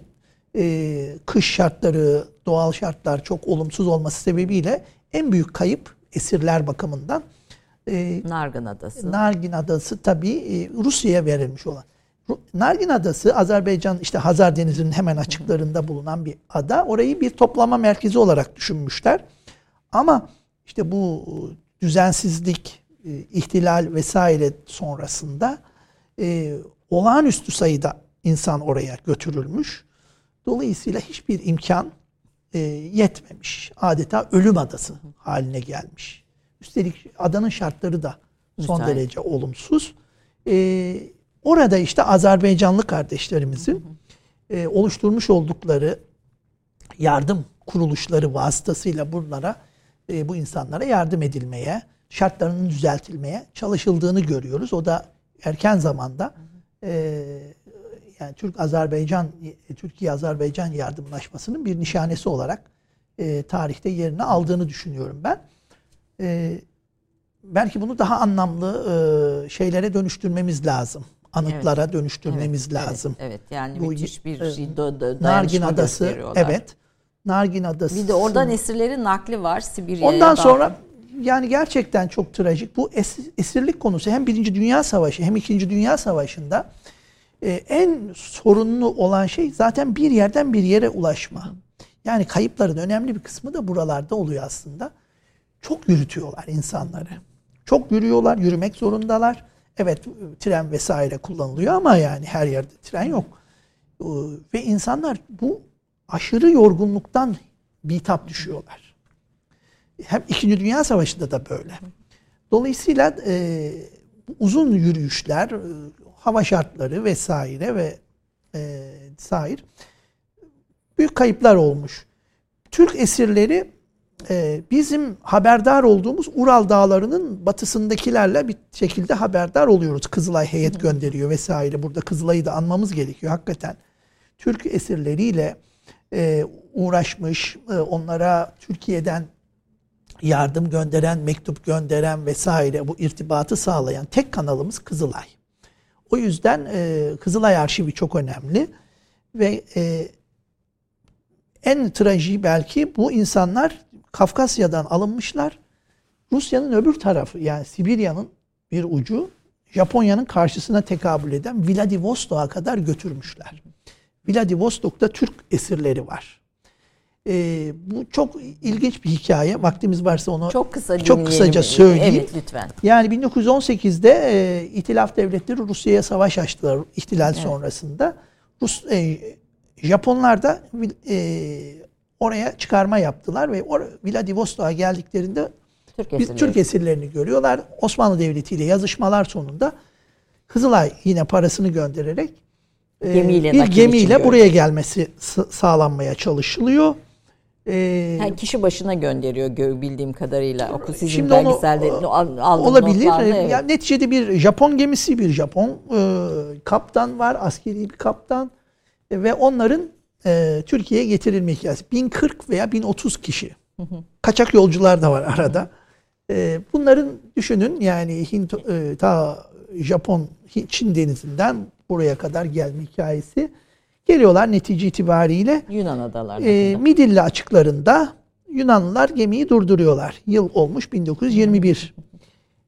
S3: e, kış şartları, doğal şartlar çok olumsuz olması sebebiyle en büyük kayıp esirler bakımından
S2: e, Nargın Adası.
S3: Nargin Adası tabii e, Rusya'ya verilmiş olan. Nargin Adası Azerbaycan işte Hazar Denizi'nin hemen açıklarında bulunan bir ada. Orayı bir toplama merkezi olarak düşünmüşler. Ama işte bu düzensizlik, e, ihtilal vesaire sonrasında e, olağanüstü sayıda insan oraya götürülmüş. Dolayısıyla hiçbir imkan e, yetmemiş. Adeta ölüm adası haline gelmiş. Üstelik adanın şartları da son Müsait. derece olumsuz. E, orada işte Azerbaycanlı kardeşlerimizin e, oluşturmuş oldukları yardım kuruluşları vasıtasıyla bunlara e, bu insanlara yardım edilmeye, şartlarının düzeltilmeye çalışıldığını görüyoruz. O da erken zamanda e, yani Türk Azerbaycan Türkiye Azerbaycan yardımlaşmasının bir nişanesi olarak e, tarihte yerini aldığını düşünüyorum ben. E, belki bunu daha anlamlı e, şeylere dönüştürmemiz lazım. Anıtlara evet. dönüştürmemiz
S2: evet,
S3: lazım.
S2: Evet, evet. yani Bu, müthiş bir e, şey, do,
S3: Nargin Adası, evet. Nargin Adası.
S2: Bir de oradan esirlerin nakli var Sibirya'ya.
S3: Ondan sonra yani gerçekten çok trajik. Bu esirlik konusu hem Birinci Dünya Savaşı hem İkinci Dünya Savaşı'nda e, en sorunlu olan şey zaten bir yerden bir yere ulaşma. Yani kayıpların önemli bir kısmı da buralarda oluyor aslında. Çok yürütüyorlar insanları. Çok yürüyorlar, yürümek zorundalar. Evet tren vesaire kullanılıyor ama yani her yerde tren yok. Ee, ve insanlar bu aşırı yorgunluktan bitap düşüyorlar. Hem İkinci Dünya Savaşı'nda da böyle. Dolayısıyla e, uzun yürüyüşler, e, hava şartları vesaire ve e, sair büyük kayıplar olmuş. Türk esirleri e, bizim haberdar olduğumuz Ural Dağları'nın batısındakilerle bir şekilde haberdar oluyoruz. Kızılay heyet gönderiyor vesaire. Burada Kızılay'ı da anmamız gerekiyor hakikaten. Türk esirleriyle e, uğraşmış, e, onlara Türkiye'den yardım gönderen, mektup gönderen vesaire bu irtibatı sağlayan tek kanalımız Kızılay. O yüzden e, Kızılay Arşivi çok önemli ve e, en trajiği belki bu insanlar Kafkasya'dan alınmışlar. Rusya'nın öbür tarafı yani Sibirya'nın bir ucu Japonya'nın karşısına tekabül eden Vladivostok'a kadar götürmüşler. Vladivostok'ta Türk esirleri var. Ee, bu çok ilginç bir hikaye. Vaktimiz varsa onu
S2: çok kısa
S3: çok kısaca söyleyeyim.
S2: Evet lütfen.
S3: Yani 1918'de e, İtilaf devletleri Rusya'ya savaş açtılar ihtilal evet. sonrasında. Rus e, Japonlar da e, oraya çıkarma yaptılar ve Vladivostok'a geldiklerinde Türk, esirleri. Türk esirlerini görüyorlar. Osmanlı Devleti ile yazışmalar sonunda Kızılay yine parasını göndererek gemiyle, bir gemiyle buraya gelmesi sağlanmaya çalışılıyor.
S2: Ee, yani kişi başına gönderiyor bildiğim kadarıyla. Oku sizin şimdi belgeselde
S3: onu, olabilir. Notlarla, evet. yani neticede bir Japon gemisi, bir Japon e, kaptan var, askeri bir kaptan e, ve onların e, Türkiye'ye getirilme hikayesi. 1040 veya 1030 kişi. Kaçak yolcular da var arada. E, bunların düşünün yani Hint e, ta Japon Çin denizinden buraya kadar gelme hikayesi. Geliyorlar netice itibariyle
S2: Yunan adalarına.
S3: E, Midilli açıklarında Yunanlılar gemiyi durduruyorlar. Yıl olmuş 1921.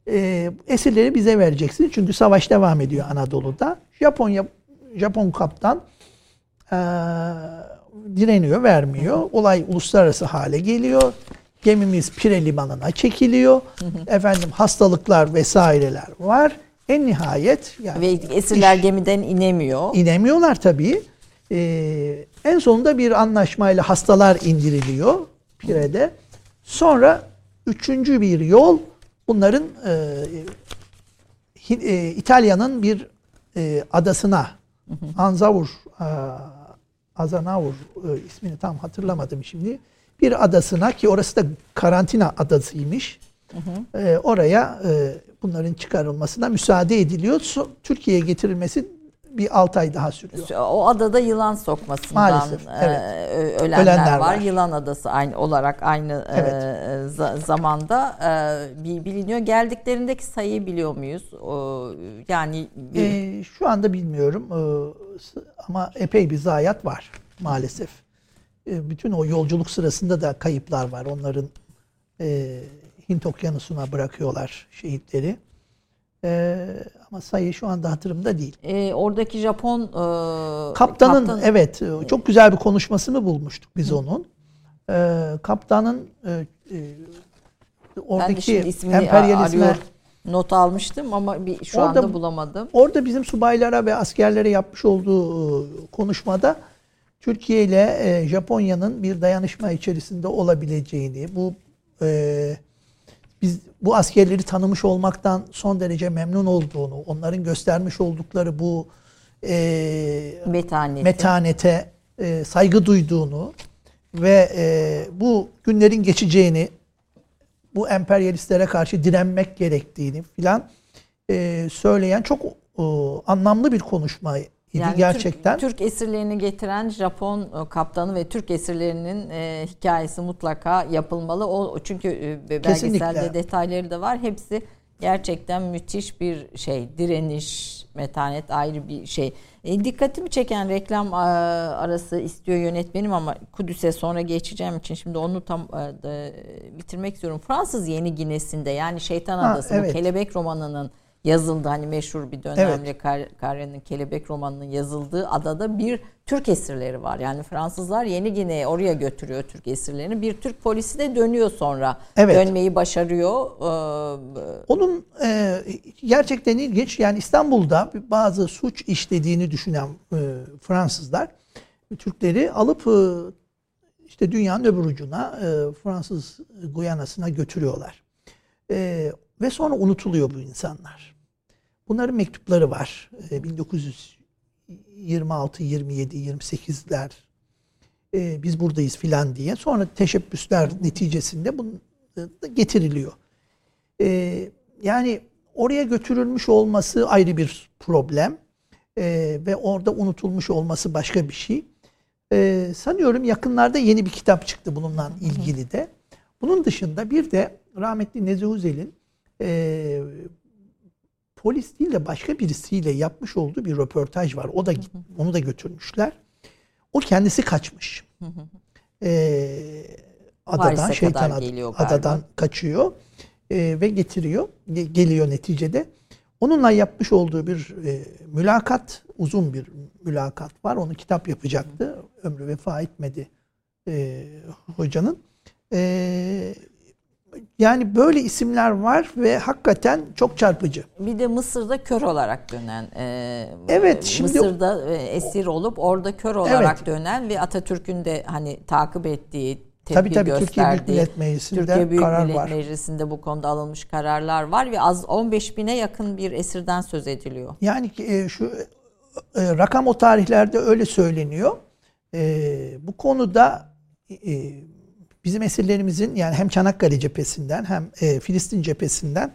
S3: E, esirleri bize vereceksin çünkü savaş devam ediyor Anadolu'da. Japonya Japon kaptan e, direniyor, vermiyor. Olay uluslararası hale geliyor. Gemimiz Pire limanına çekiliyor. Efendim hastalıklar vesaireler var. En nihayet
S2: yani ve esirler iş, gemiden inemiyor.
S3: İnemiyorlar tabii. Ee, en sonunda bir anlaşmayla hastalar indiriliyor Pire'de. Sonra üçüncü bir yol bunların e, e, İtalya'nın bir e, adasına Anzavur e, Azanavur e, ismini tam hatırlamadım şimdi. Bir adasına ki orası da karantina adasıymış. Hı hı. E, oraya e, bunların çıkarılmasına müsaade ediliyor. Türkiye'ye getirilmesi bir 6 ay daha sürüyor.
S2: O adada yılan sokmasından Maalesef, evet. e, ölenler, ölenler var. var. Yılan adası aynı olarak aynı evet. e, zamanda e, biliniyor. Geldiklerindeki sayıyı biliyor muyuz? Yani
S3: e, şu anda bilmiyorum ama epey bir zayiat var maalesef. Bütün o yolculuk sırasında da kayıplar var. Onların e, Hint Okyanusu'na bırakıyorlar şehitleri. Ee, ama sayı şu anda hatırımda değil.
S2: E, oradaki Japon
S3: e, kaptanın kaptan... evet e, çok güzel bir konuşmasını bulmuştuk biz Hı. onun. E, kaptanın e, e, oradaki emperyalizme
S2: not almıştım ama bir şu orada, anda bulamadım.
S3: Orada bizim subaylara ve askerlere yapmış olduğu e, konuşmada Türkiye ile e, Japonya'nın bir dayanışma içerisinde olabileceğini, bu e, biz bu askerleri tanımış olmaktan son derece memnun olduğunu, onların göstermiş oldukları bu e, Metaneti. metanete e, saygı duyduğunu ve e, bu günlerin geçeceğini, bu emperyalistlere karşı direnmek gerektiğini filan e, söyleyen çok e, anlamlı bir konuşma yani gerçekten.
S2: Türk, Türk esirlerini getiren Japon e, kaptanı ve Türk esirlerinin e, hikayesi mutlaka yapılmalı. O çünkü e, belgeselde Kesinlikle. detayları da var. Hepsi gerçekten müthiş bir şey. Direniş, metanet ayrı bir şey. E, dikkatimi çeken reklam a, arası istiyor yönetmenim ama Kudüs'e sonra geçeceğim için şimdi onu tam a, da, bitirmek istiyorum. Fransız Yeni Gine'sinde yani Şeytan Adası ha, evet. kelebek romanının yazıldı. Hani meşhur bir dönemde evet. Kar, Karya'nın Kelebek romanının yazıldığı adada bir Türk esirleri var. Yani Fransızlar Yeni Gine'ye oraya götürüyor Türk esirlerini. Bir Türk polisi de dönüyor sonra. Evet. Dönmeyi başarıyor.
S3: Ee, Onun e, gerçekten ilginç. Yani İstanbul'da bazı suç işlediğini düşünen e, Fransızlar Türkleri alıp e, işte dünyanın öbür ucuna e, Fransız Guyana'sına götürüyorlar. E, ve sonra unutuluyor bu insanlar. Bunların mektupları var. 1926, 27, 28'ler biz buradayız filan diye. Sonra teşebbüsler neticesinde bunu getiriliyor. E, yani oraya götürülmüş olması ayrı bir problem. E, ve orada unutulmuş olması başka bir şey. E, sanıyorum yakınlarda yeni bir kitap çıktı bununla ilgili de. Bunun dışında bir de rahmetli Nezi Uzel'in e, polis değil de başka birisiyle yapmış olduğu bir röportaj var. O da onu da götürmüşler. O kendisi kaçmış. Ee, adadan Paris'e şeytan ad, adadan kaçıyor e, ve getiriyor. Geliyor neticede. Onunla yapmış olduğu bir e, mülakat, uzun bir mülakat var. Onu kitap yapacaktı. Ömrü vefa etmedi e, hocanın. E, yani böyle isimler var ve hakikaten çok çarpıcı.
S2: Bir de Mısır'da kör olarak dönen, e,
S3: evet, şimdi
S2: Mısır'da e, esir olup orada kör olarak evet. dönen ve Atatürk'ün de hani takip ettiği, tepki tabii, tabii, gösterdiği, Türkiye Büyük Millet Meclisi'nde Türkiye Büyük karar Millet var. Meclisi'nde bu konuda alınmış kararlar var ve az 15 bine yakın bir esirden söz ediliyor.
S3: Yani e, şu e, rakam o tarihlerde öyle söyleniyor. E, bu konuda e, bizim esirlerimizin yani hem Çanakkale cephesinden hem e, Filistin cephesinden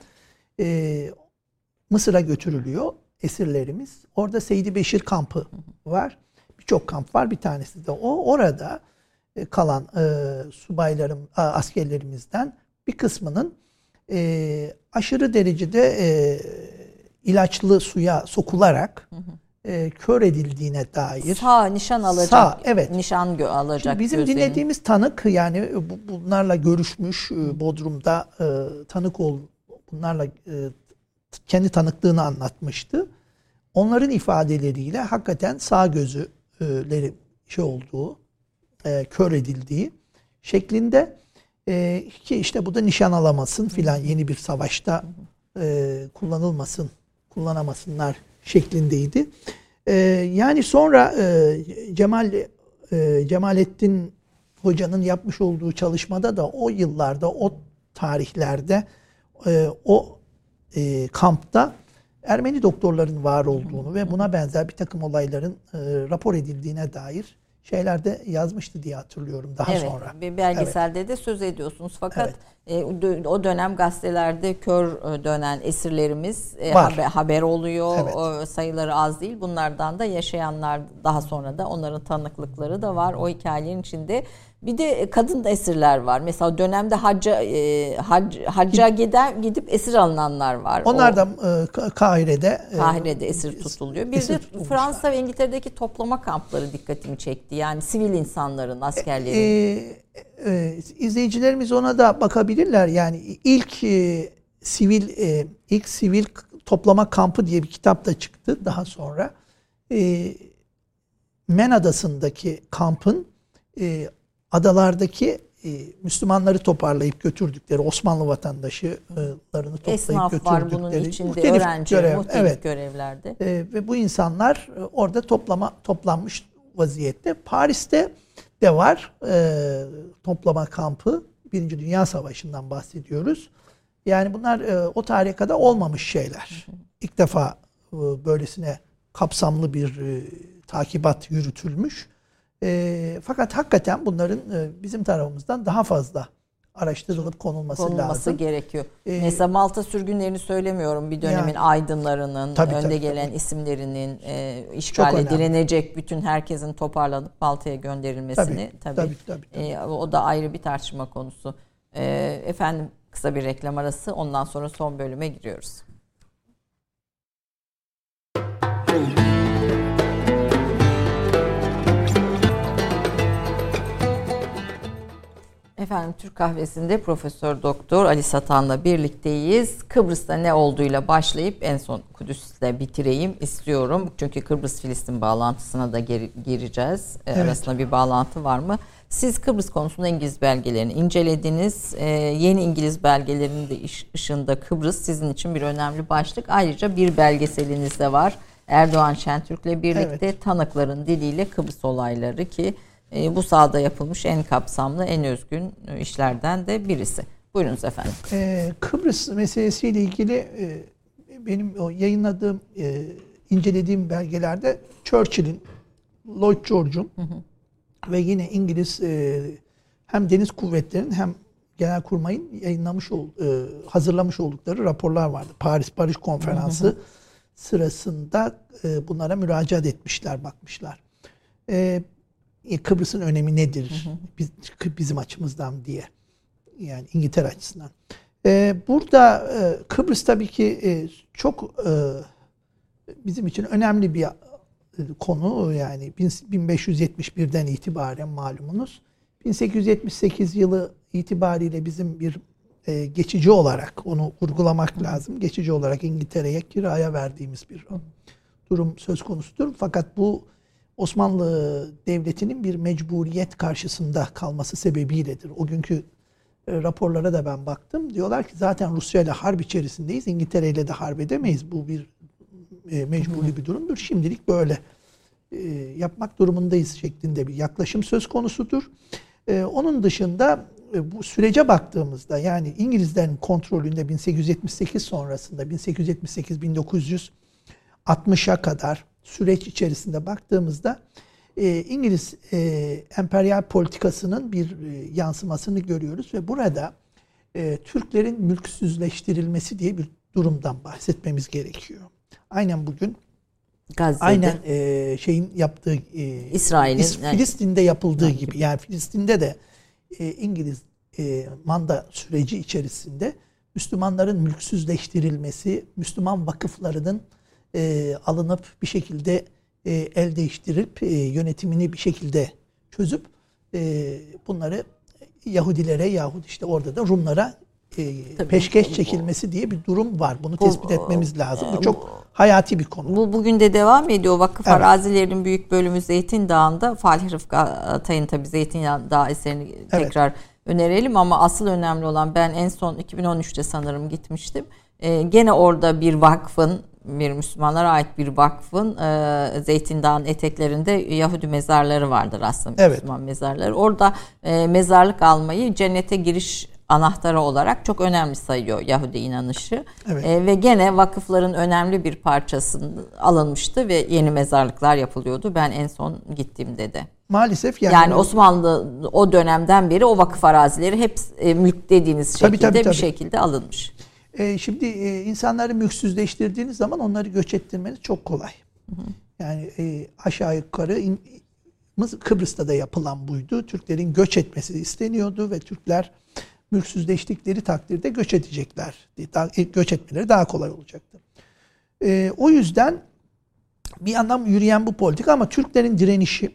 S3: e, Mısır'a götürülüyor esirlerimiz. Orada Seydi Beşir kampı var. Birçok kamp var. Bir tanesi de o. Orada e, kalan e, subaylarım, askerlerimizden bir kısmının e, aşırı derecede e, ilaçlı suya sokularak e, kör edildiğine dair.
S2: Sağ nişan alacak.
S3: Sağ, evet.
S2: Nişan gö- alacak.
S3: Şimdi bizim
S2: gözlerin.
S3: dinlediğimiz tanık yani bu- bunlarla görüşmüş e, Bodrum'da e, tanık ol bunlarla e, kendi tanıklığını anlatmıştı. Onların ifadeleriyle hakikaten sağ gözüleri şey olduğu, e, kör edildiği şeklinde e, ki işte bu da nişan alamasın filan yeni bir savaşta e, kullanılmasın, kullanamasınlar şeklindeydi. E, yani sonra e, Cemal e, Cemalettin Hoca'nın yapmış olduğu çalışmada da o yıllarda, o tarihlerde, e, o e, kampta Ermeni doktorların var olduğunu ve buna benzer bir takım olayların e, rapor edildiğine dair şeyler de yazmıştı diye hatırlıyorum daha
S2: evet,
S3: sonra.
S2: Bir belgeselde de söz ediyorsunuz. Fakat
S3: Evet.
S2: E, o dö- o dönem gazetelerde kör e, dönen esirlerimiz e, haber, haber oluyor.
S3: Evet.
S2: Sayıları az değil. Bunlardan da yaşayanlar daha sonra da onların tanıklıkları da var o hikayelerin içinde. Bir de kadın da esirler var. Mesela dönemde hacca e, hac, hacca gider gidip esir alınanlar var.
S3: Onlar da e, Ka- Kahire'de e,
S2: Kahire'de esir tutuluyor. Bir
S3: esir
S2: de
S3: tutulmuşlar.
S2: Fransa ve İngiltere'deki toplama kampları dikkatimi çekti. Yani sivil insanların, askerlerin.
S3: Ee, e, izleyicilerimiz ona da bakabilirler. Yani ilk e, sivil e, ilk sivil toplama kampı diye bir kitap da çıktı daha sonra. E, Men Adası'ndaki kampın e, adalardaki e, Müslümanları toparlayıp götürdükleri Osmanlı vatandaşlarını toplayıp
S2: Esnaf var bunun
S3: götürdükleri
S2: içinde,
S3: muhtelif
S2: öğrenci,
S3: görev-
S2: muhtelif
S3: evet.
S2: görevlerde.
S3: E, ve bu insanlar e, orada toplama toplanmış vaziyette. Paris'te de var e, toplama kampı. Birinci Dünya Savaşı'ndan bahsediyoruz. Yani bunlar e, o tarihe kadar olmamış şeyler. İlk defa e, böylesine kapsamlı bir e, takibat yürütülmüş. E, fakat hakikaten bunların e, bizim tarafımızdan daha fazla araştırılıp konulması,
S2: konulması
S3: lazım.
S2: gerekiyor.
S3: Ee,
S2: Mesela Malta sürgünlerini söylemiyorum. Bir dönemin
S3: Yani-
S2: aydınlarının,
S3: Tabii,
S2: önde
S3: tabii,
S2: gelen
S3: tabii.
S2: isimlerinin e, işgale direnecek bütün herkesin toparlanıp Malta'ya gönderilmesini
S3: Tabii,
S2: tabii.
S3: tabii, tabii, tabii.
S2: E, o da ayrı bir tartışma konusu. E, efendim kısa bir reklam arası. Ondan sonra son bölüme giriyoruz. Efendim Türk Kahvesi'nde Profesör Doktor Ali Satan'la birlikteyiz. Kıbrıs'ta ne olduğuyla başlayıp en son Kudüs'le bitireyim istiyorum. Çünkü Kıbrıs-Filistin bağlantısına da gireceğiz. E,
S3: Evet.
S2: Arasında bir bağlantı var mı? Siz Kıbrıs konusunda İngiliz belgelerini incelediniz. E, yeni İngiliz belgelerinin de ışığında Kıbrıs sizin için bir önemli başlık. Ayrıca bir belgeseliniz de var. Erdoğan Şentürk'le birlikte
S3: Evet.
S2: tanıkların diliyle Kıbrıs olayları ki bu sahada yapılmış en kapsamlı, en özgün e, işlerden de birisi. Buyurunuz efendim.
S3: Ee, Kıbrıs meselesiyle ilgili e, benim o yayınladığım, e, incelediğim belgelerde Churchill'in, Lloyd George'un ve yine İngiliz e, hem deniz kuvvetlerinin hem Genelkurmay'ın yayınlamış ol, e, hazırlamış oldukları raporlar vardı. Paris Barış Konferansı sırasında e, bunlara müracaat etmişler, bakmışlar. E, Kıbrıs'ın önemi nedir biz, bizim açımızdan diye yani İngiltere açısından. Ee, burada e, Kıbrıs tabii ki e, çok e, bizim için önemli bir e, konu yani bin- 1571'den itibaren malumunuz 1878 yılı itibariyle bizim bir e, geçici olarak onu vurgulamak lazım. Geçici olarak İngiltere'ye kiraya verdiğimiz bir durum söz konusudur. Fakat bu Osmanlı Devleti'nin bir mecburiyet karşısında kalması sebebiyledir. O günkü e, raporlara da ben baktım. Diyorlar ki zaten Rusya ile harp içerisindeyiz. İngiltere ile de harp edemeyiz. Bu bir e, mecburi bir durumdur. Şimdilik böyle e, yapmak durumundayız şeklinde bir yaklaşım söz konusudur. Onun dışında bu sürece baktığımızda yani İngilizlerin kontrolünde 1878 sonrasında 1878-1960'a kadar süreç içerisinde baktığımızda e, İngiliz e, emperyal politikasının bir e, yansımasını görüyoruz ve burada e, Türklerin mülksüzleştirilmesi diye bir durumdan bahsetmemiz gerekiyor. Aynen bugün
S2: Gazze'de.
S3: aynen e, şeyin yaptığı e,
S2: İsrail'in,
S3: İs-
S2: yani-
S3: Filistin'de yapıldığı gibi yani Filistin'de de e, İngiliz e, manda süreci içerisinde Müslümanların mülksüzleştirilmesi, Müslüman vakıflarının e, alınıp bir şekilde e, el değiştirip e, yönetimini bir şekilde çözüp e, bunları Yahudilere yahut işte orada da Rumlara e, peşkeş çekilmesi diye bir durum var. Bunu tespit etmemiz lazım. Bu çok hayati bir konu.
S2: Bu bugün de devam ediyor. Vakıf evet. arazilerinin büyük bölümü Zeytin Dağı'nda. Falih Rıfkı Atay'ın tabii Zeytin Dağı eserini evet. tekrar önerelim ama asıl önemli olan ben en son 2013'te sanırım gitmiştim. Ee, gene orada bir vakfın bir Müslümanlara ait bir vakfın e, Zeytin Dağı'nın eteklerinde Yahudi mezarları vardır aslında evet. Müslüman mezarları. Orada e, mezarlık almayı cennete giriş anahtarı olarak çok önemli sayıyor Yahudi inanışı. Evet. E, ve gene vakıfların önemli bir parçası alınmıştı ve yeni mezarlıklar yapılıyordu. Ben en son gittiğimde de.
S3: Maalesef
S2: yani, yani Osmanlı o dönemden beri o vakıf arazileri hep e, mülk dediğiniz şekilde tabii, tabii, tabii. bir şekilde alınmış.
S3: E, şimdi e, insanları mülksüzleştirdiğiniz zaman onları göç ettirmeniz çok kolay. Yani e, aşağı yukarı Kıbrıs'ta da yapılan buydu. Türklerin göç etmesi isteniyordu ve Türkler mülksüzleştikleri takdirde göç edecekler. Daha, göç etmeleri daha kolay olacaktı. O yüzden bir yandan yürüyen bu politika ama Türklerin direnişi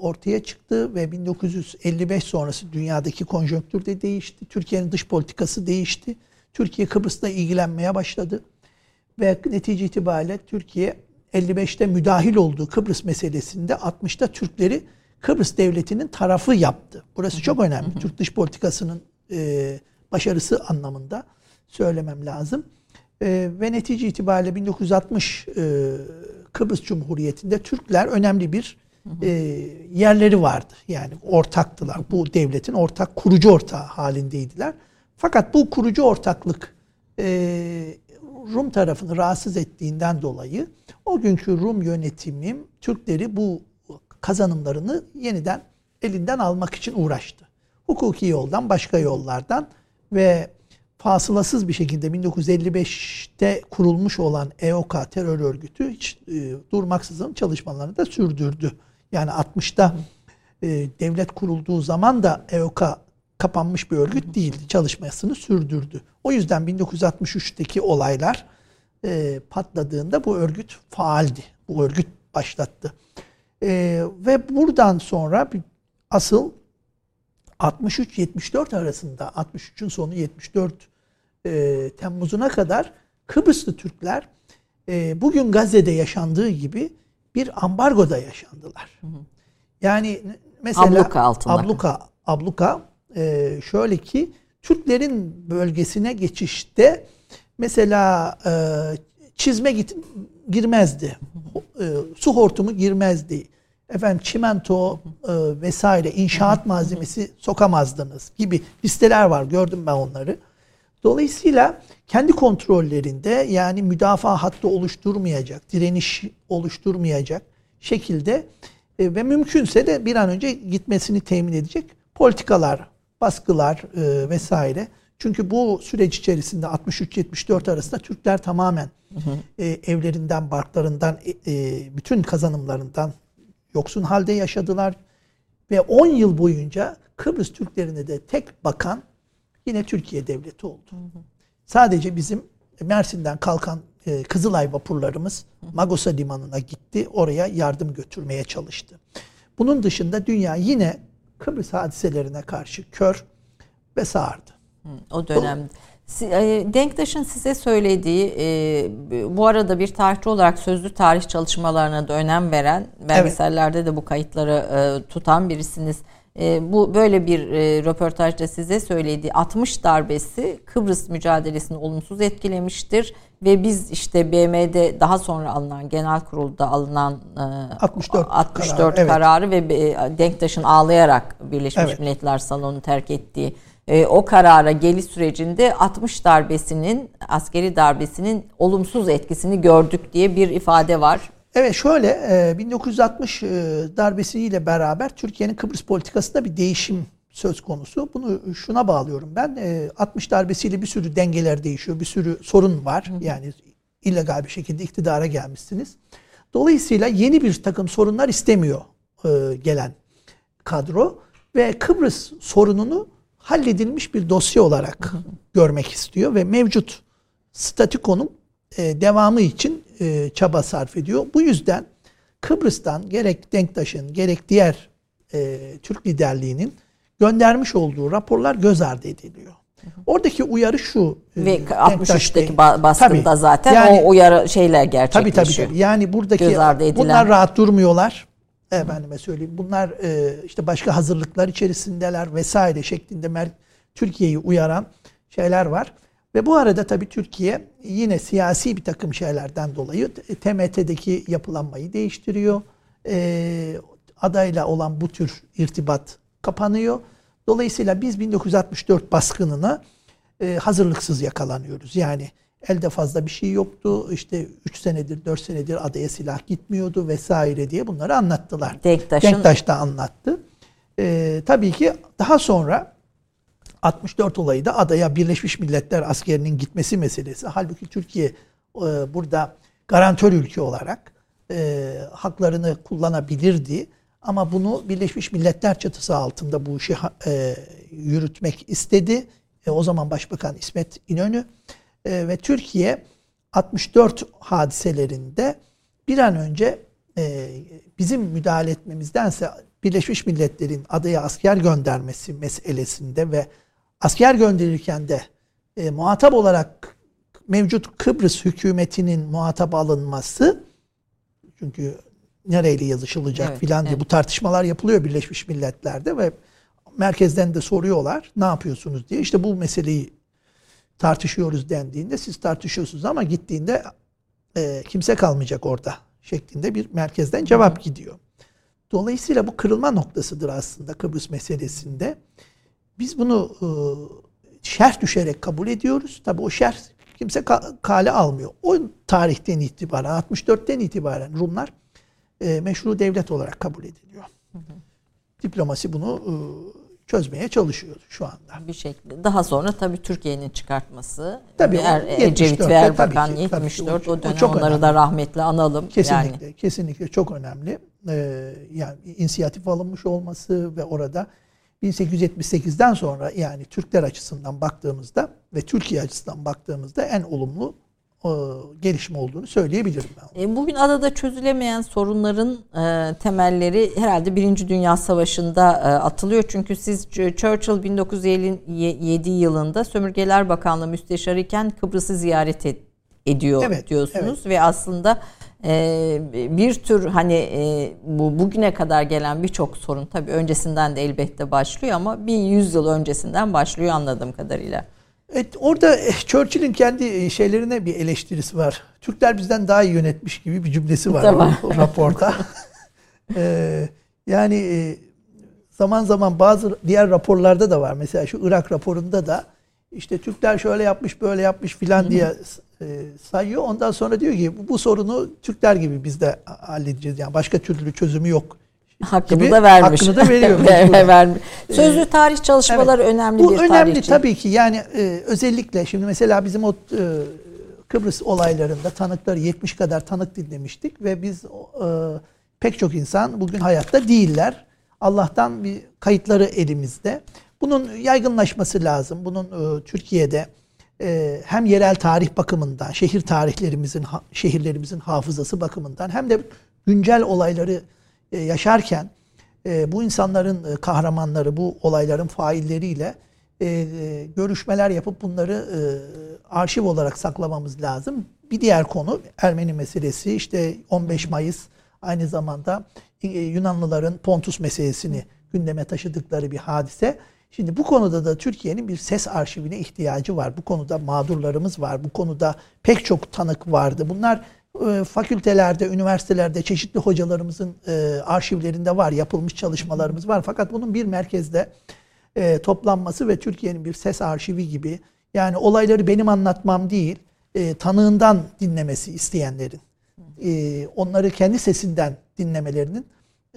S3: ortaya çıktı ve 1955 sonrası dünyadaki konjonktür de değişti. Türkiye'nin dış politikası değişti. Türkiye Kıbrıs'la ilgilenmeye başladı. Ve netice itibariyle Türkiye 55'te müdahil olduğu Kıbrıs meselesinde 60'ta Türkleri Kıbrıs devletinin tarafı yaptı. Burası çok önemli. Türk dış politikasının e, başarısı anlamında söylemem lazım. E, ve netice itibariyle 1960 e, Kıbrıs Cumhuriyeti'nde Türkler önemli bir e, yerleri vardı. Yani ortaktılar. Bu devletin ortak kurucu ortağı halindeydiler. Fakat bu kurucu ortaklık e, Rum tarafını rahatsız ettiğinden dolayı o günkü Rum yönetimi Türkleri bu kazanımlarını yeniden elinden almak için uğraştı. Hukuki yoldan, başka yollardan ve fasılasız bir şekilde 1955'te kurulmuş olan EOK terör örgütü hiç e, durmaksızın çalışmalarını da sürdürdü. Yani 60'ta e, devlet kurulduğu zaman da EOK kapanmış bir örgüt değildi. Çalışmasını sürdürdü. O yüzden 1963'teki olaylar e, patladığında bu örgüt faaldi. Bu örgüt başlattı. E, ve buradan sonra asıl 63-74 arasında 63'ün sonu 74 e, Temmuz'una kadar Kıbrıslı Türkler e, bugün Gazze'de yaşandığı gibi bir ambargoda yaşandılar. Yani mesela abluka altında. Abluka, abluka e, şöyle ki Türklerin bölgesine geçişte mesela e, çizme git, girmezdi. E, su hortumu girmezdi. Efendim çimento e, vesaire inşaat malzemesi sokamazdınız gibi listeler var. Gördüm ben onları. Dolayısıyla kendi kontrollerinde yani müdafaa hattı oluşturmayacak, direniş oluşturmayacak şekilde e, ve mümkünse de bir an önce gitmesini temin edecek politikalar baskılar e, vesaire. Çünkü bu süreç içerisinde 63-74 arasında Türkler tamamen hı hı. E, evlerinden, barklarından, e, e, bütün kazanımlarından yoksun halde yaşadılar. Ve 10 yıl boyunca Kıbrıs Türklerine de tek bakan yine Türkiye Devleti oldu. Hı hı. Sadece bizim Mersin'den kalkan e, Kızılay vapurlarımız Magosa Limanı'na gitti. Oraya yardım götürmeye çalıştı. Bunun dışında dünya yine Kıbrıs hadiselerine karşı kör ve sağırdı.
S2: O dönem. E, Denktaş'ın size söylediği, e, bu arada bir tarihçi olarak sözlü tarih çalışmalarına da önem veren, belgesellerde evet. de bu kayıtları e, tutan birisiniz. Bu böyle bir röportajda size söylediği 60 darbesi Kıbrıs mücadelesini olumsuz etkilemiştir ve biz işte BM'de daha sonra alınan genel kurulda alınan
S3: 64,
S2: 64 kararı, kararı evet. ve Denktaş'ın ağlayarak Birleşmiş evet. Milletler Salonu'nu terk ettiği e, o karara geliş sürecinde 60 darbesinin askeri darbesinin olumsuz etkisini gördük diye bir ifade var.
S3: Evet şöyle 1960 e, darbesiyle beraber Türkiye'nin Kıbrıs politikasında bir değişim söz konusu. Bunu şuna bağlıyorum ben. 60 darbesiyle bir sürü dengeler değişiyor. Bir sürü sorun var. Yani illegal bir şekilde iktidara gelmişsiniz. Dolayısıyla yeni bir takım sorunlar istemiyor e, gelen kadro. Ve Kıbrıs sorununu halledilmiş bir dosya olarak görmek istiyor. Ve mevcut statükonun e, devamı için e, çaba sarf ediyor. Bu yüzden Kıbrıs'tan gerek Denktaş'ın gerek diğer e, Türk liderliğinin göndermiş olduğu raporlar göz ardı ediliyor. Oradaki uyarı şu.
S2: Ve
S3: e,
S2: 63'teki
S3: Denktaş Bey-
S2: baskında
S3: Tabii,
S2: zaten
S3: yani-
S2: o uyarı şeyler
S3: Tabii
S2: gerçekleşiyor.
S3: tabii tabii. Yani buradaki
S2: Göz ardı edilen.
S3: bunlar rahat durmuyorlar. Efendime söyleyeyim. Bunlar e, işte başka hazırlıklar içerisindeler vesaire şeklinde Türkiye'yi uyaran şeyler var. Ve bu arada tabii Türkiye yine siyasi bir takım şeylerden dolayı TMT'deki yapılanmayı değiştiriyor. E, adayla olan bu tür irtibat kapanıyor. Dolayısıyla biz 1964 baskınına e, hazırlıksız yakalanıyoruz. Yani elde fazla bir şey yoktu. İşte 3 senedir 4 senedir adaya silah gitmiyordu vesaire diye bunları anlattılar.
S2: Denktaş'ın
S3: Denktaş da anlattı. E, tabii ki daha sonra 64 olayı da adaya Birleşmiş Milletler askerinin gitmesi meselesi. Halbuki Türkiye e, burada garantör ülke olarak e, haklarını kullanabilirdi. Ama bunu Birleşmiş Milletler çatısı altında bu işi e, yürütmek istedi. O zaman Başbakan İsmet İnönü ve Türkiye 64 hadiselerinde bir an önce bizim müdahale etmemizdense Birleşmiş Milletler'in adaya asker göndermesi meselesinde ve asker gönderirken de e, muhatap olarak mevcut Kıbrıs hükümetinin muhatap alınması çünkü nereyle yazışılacak
S2: Evet,
S3: filan diye
S2: evet.
S3: bu tartışmalar yapılıyor Birleşmiş Milletler'de ve merkezden de soruyorlar ne yapıyorsunuz diye. İşte bu meseleyi tartışıyoruz dendiğinde siz tartışıyorsunuz ama gittiğinde e, kimse kalmayacak orada şeklinde bir merkezden cevap gidiyor. Dolayısıyla bu kırılma noktasıdır aslında Kıbrıs meselesinde. Biz bunu e, şerh düşerek kabul ediyoruz. Tabi o şerh kimse ka- kale almıyor. O tarihten itibaren 64'ten itibaren Rumlar e, meşru devlet olarak kabul ediliyor. Diplomasi bunu e, çözmeye çalışıyor şu anda.
S2: bir şekilde. Daha sonra tabii Türkiye'nin çıkartması.
S3: Tabii,
S2: er, Ecevit ve
S3: 74'te
S2: Erbakan
S3: tabii ki, tabii ki.
S2: 74
S3: O-
S2: o
S3: o
S2: dönem
S3: çok
S2: onları
S3: önemli.
S2: da rahmetle analım.
S3: Kesinlikle,
S2: Yani
S3: kesinlikle çok önemli. Ee, yani inisiyatif alınmış olması ve orada 1878'den sonra yani Türkler açısından baktığımızda ve Türkiye açısından baktığımızda en olumlu e, gelişme olduğunu söyleyebilirim ben.
S2: E, Bugün adada çözülemeyen sorunların e, temelleri herhalde Birinci Dünya Savaşı'nda e, atılıyor. Çünkü siz Ch- Churchill 1957 yılında Sömürgeler Bakanlığı Müsteşarı iken Kıbrıs'ı ziyaret et- ediyor
S3: Evet,
S2: diyorsunuz. Ve aslında bir tür hani e, bu bugüne kadar gelen birçok sorun tabii öncesinden de elbette başlıyor ama bir yüzyıl öncesinden başlıyor anladığım kadarıyla.
S3: Evet, orada eh, Churchill'in kendi eh, şeylerine bir eleştirisi var. Türkler bizden daha iyi yönetmiş gibi bir cümlesi var
S2: Tamam.
S3: o, o raporda. Ee, yani eh, zaman zaman bazı diğer raporlarda da var. Mesela şu Irak raporunda da işte Türkler şöyle yapmış böyle yapmış filan diye eh, sayıyor. Ondan sonra diyor ki bu, bu sorunu Türkler gibi biz de halledeceğiz. Yani başka türlü çözümü yok.
S2: Hakkını
S3: gibi
S2: da vermiş.
S3: hakkını da veriyor
S2: vermiş. Sözlü tarih çalışmaları önemli
S3: Bu
S2: bir
S3: önemli
S2: tarihçi.
S3: tabii ki yani e, özellikle şimdi mesela bizim o e, Kıbrıs olaylarında tanıkları 70 kadar tanık dinlemiştik ve biz e, pek çok insan bugün hayatta değiller. Allah'tan bir kayıtları elimizde. Bunun yaygınlaşması lazım. Bunun e, Türkiye'de e, hem yerel tarih bakımından, şehir tarihlerimizin, şehirlerimizin hafızası bakımından hem de güncel olayları e, yaşarken bu insanların kahramanları, bu olayların failleriyle görüşmeler yapıp bunları arşiv olarak saklamamız lazım. Bir diğer konu Ermeni meselesi. İşte 15 Mayıs aynı zamanda Yunanlıların Pontus meselesini gündeme taşıdıkları bir hadise. Şimdi bu konuda da Türkiye'nin bir ses arşivine ihtiyacı var. Bu konuda mağdurlarımız var. Bu konuda pek çok tanık vardı. Bunlar e, fakültelerde, üniversitelerde çeşitli hocalarımızın e, arşivlerinde var. Yapılmış çalışmalarımız var. Fakat bunun bir merkezde e, toplanması ve Türkiye'nin bir ses arşivi gibi yani olayları benim anlatmam değil, e, tanığından dinlemesi isteyenlerin, e, onları kendi sesinden dinlemelerinin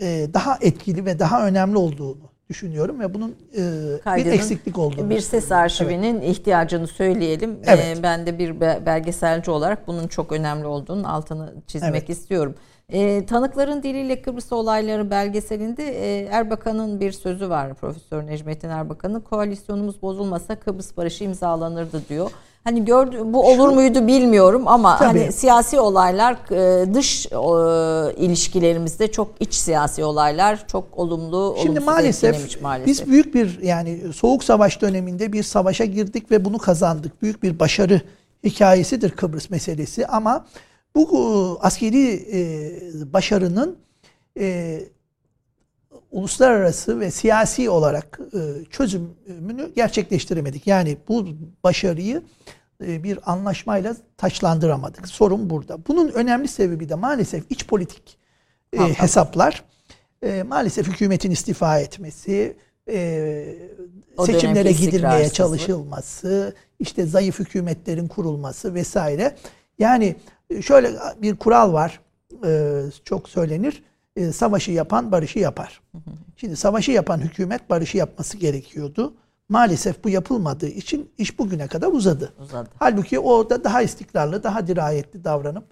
S3: e, daha etkili ve daha önemli olduğunu düşünüyorum ve bunun e, bir
S2: Kaydının
S3: eksiklik olduğunu.
S2: Bir ses arşivinin ihtiyacını söyleyelim.
S3: Evet.
S2: Ee, ben de bir be- belgeselci olarak bunun çok önemli olduğunun altını çizmek
S3: Evet.
S2: istiyorum. Ee, Tanıkların Diliyle Kıbrıs Olayları belgeselinde e, Erbakan'ın bir sözü var. Profesör Necmettin Erbakan'ın koalisyonumuz bozulmasa Kıbrıs barışı imzalanırdı diyor. Hani gördü bu olur Şu, muydu bilmiyorum ama
S3: tabii.
S2: hani siyasi olaylar e, dış e, ilişkilerimizde çok iç siyasi olaylar çok olumlu
S3: Şimdi maalesef, maalesef biz büyük bir yani soğuk savaş döneminde bir savaşa girdik ve bunu kazandık. Büyük bir başarı hikayesidir Kıbrıs meselesi ama bu e, askeri başarının uluslararası ve siyasi olarak çözümünü gerçekleştiremedik. Yani bu başarıyı bir anlaşmayla taçlandıramadık. Sorun burada. Bunun önemli sebebi de maalesef iç politik e, hesaplar. E, maalesef hükümetin istifa etmesi, e, seçimlere gidilmeye çalışılması, işte zayıf hükümetlerin kurulması vesaire. Yani e, şöyle bir kural var, e, çok söylenir e, savaşı yapan barışı yapar. Şimdi savaşı yapan hükümet barışı yapması gerekiyordu. Maalesef bu yapılmadığı için iş bugüne kadar uzadı. uzadı. Halbuki o da daha istikrarlı, daha dirayetli davranıp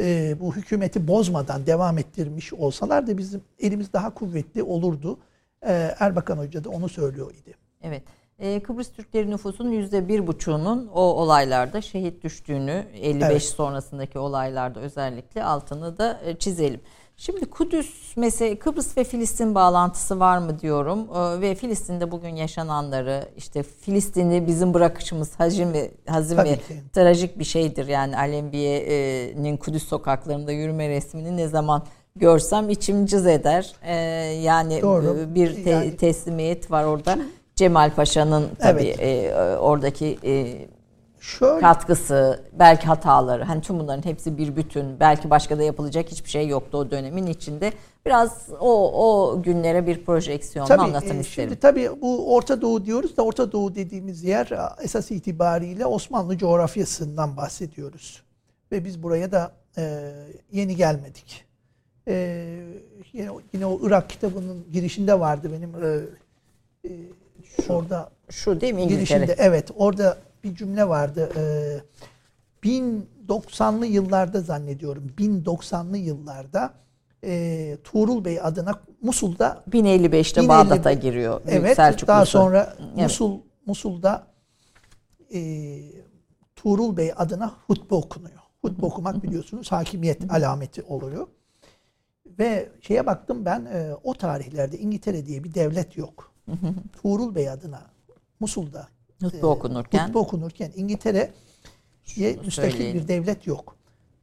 S3: e, bu hükümeti bozmadan devam ettirmiş olsalar da bizim elimiz daha kuvvetli olurdu. E, Erbakan Hoca da onu söylüyor idi.
S2: Evet. E, Kıbrıs Türkleri nüfusunun yüzde bir buçuğunun o olaylarda şehit düştüğünü 55 evet. sonrasındaki olaylarda özellikle altını da e, çizelim. Şimdi Kudüs mesela Kıbrıs ve Filistin bağlantısı var mı diyorum ee, ve Filistin'de bugün yaşananları işte Filistin'i bizim bırakışımız hazimi hazimi trajik bir şeydir yani Alembiye'nin Kudüs sokaklarında yürüme resmini ne zaman görsem içim cız eder. Ee, yani Doğru. E, bir te- yani. teslimiyet var orada. Cemal Paşa'nın tabii evet. e, oradaki e, Şöyle. katkısı, belki hataları, hani tüm bunların hepsi bir bütün. Belki başka da yapılacak hiçbir şey yoktu o dönemin içinde. Biraz o o günlere bir projeksiyon anlatın e, isterim. Şimdi
S3: tabii bu Orta Doğu diyoruz da Orta Doğu dediğimiz yer esas itibariyle Osmanlı coğrafyasından bahsediyoruz. Ve biz buraya da e, yeni gelmedik. E, yine, yine o Irak kitabının girişinde vardı benim e, e,
S2: şu, orada şu değil mi İngiltere?
S3: Girişinde, evet orada bir cümle vardı. E, 1090'lı yıllarda zannediyorum. 1090'lı yıllarda e, Tuğrul Bey adına Musul'da
S2: 1055'te 1050, Bağdat'a giriyor.
S3: Evet. Selçuklusu. Daha sonra evet. Musul Musul'da e, Tuğrul Bey adına hutbe okunuyor. Hutbe okumak biliyorsunuz hakimiyet alameti oluyor. Ve şeye baktım ben e, o tarihlerde İngiltere diye bir devlet yok. Tuğrul Bey adına Musul'da
S2: Hutbe okunurken.
S3: Hutbe okunurken İngiltere'ye müstakil bir devlet yok.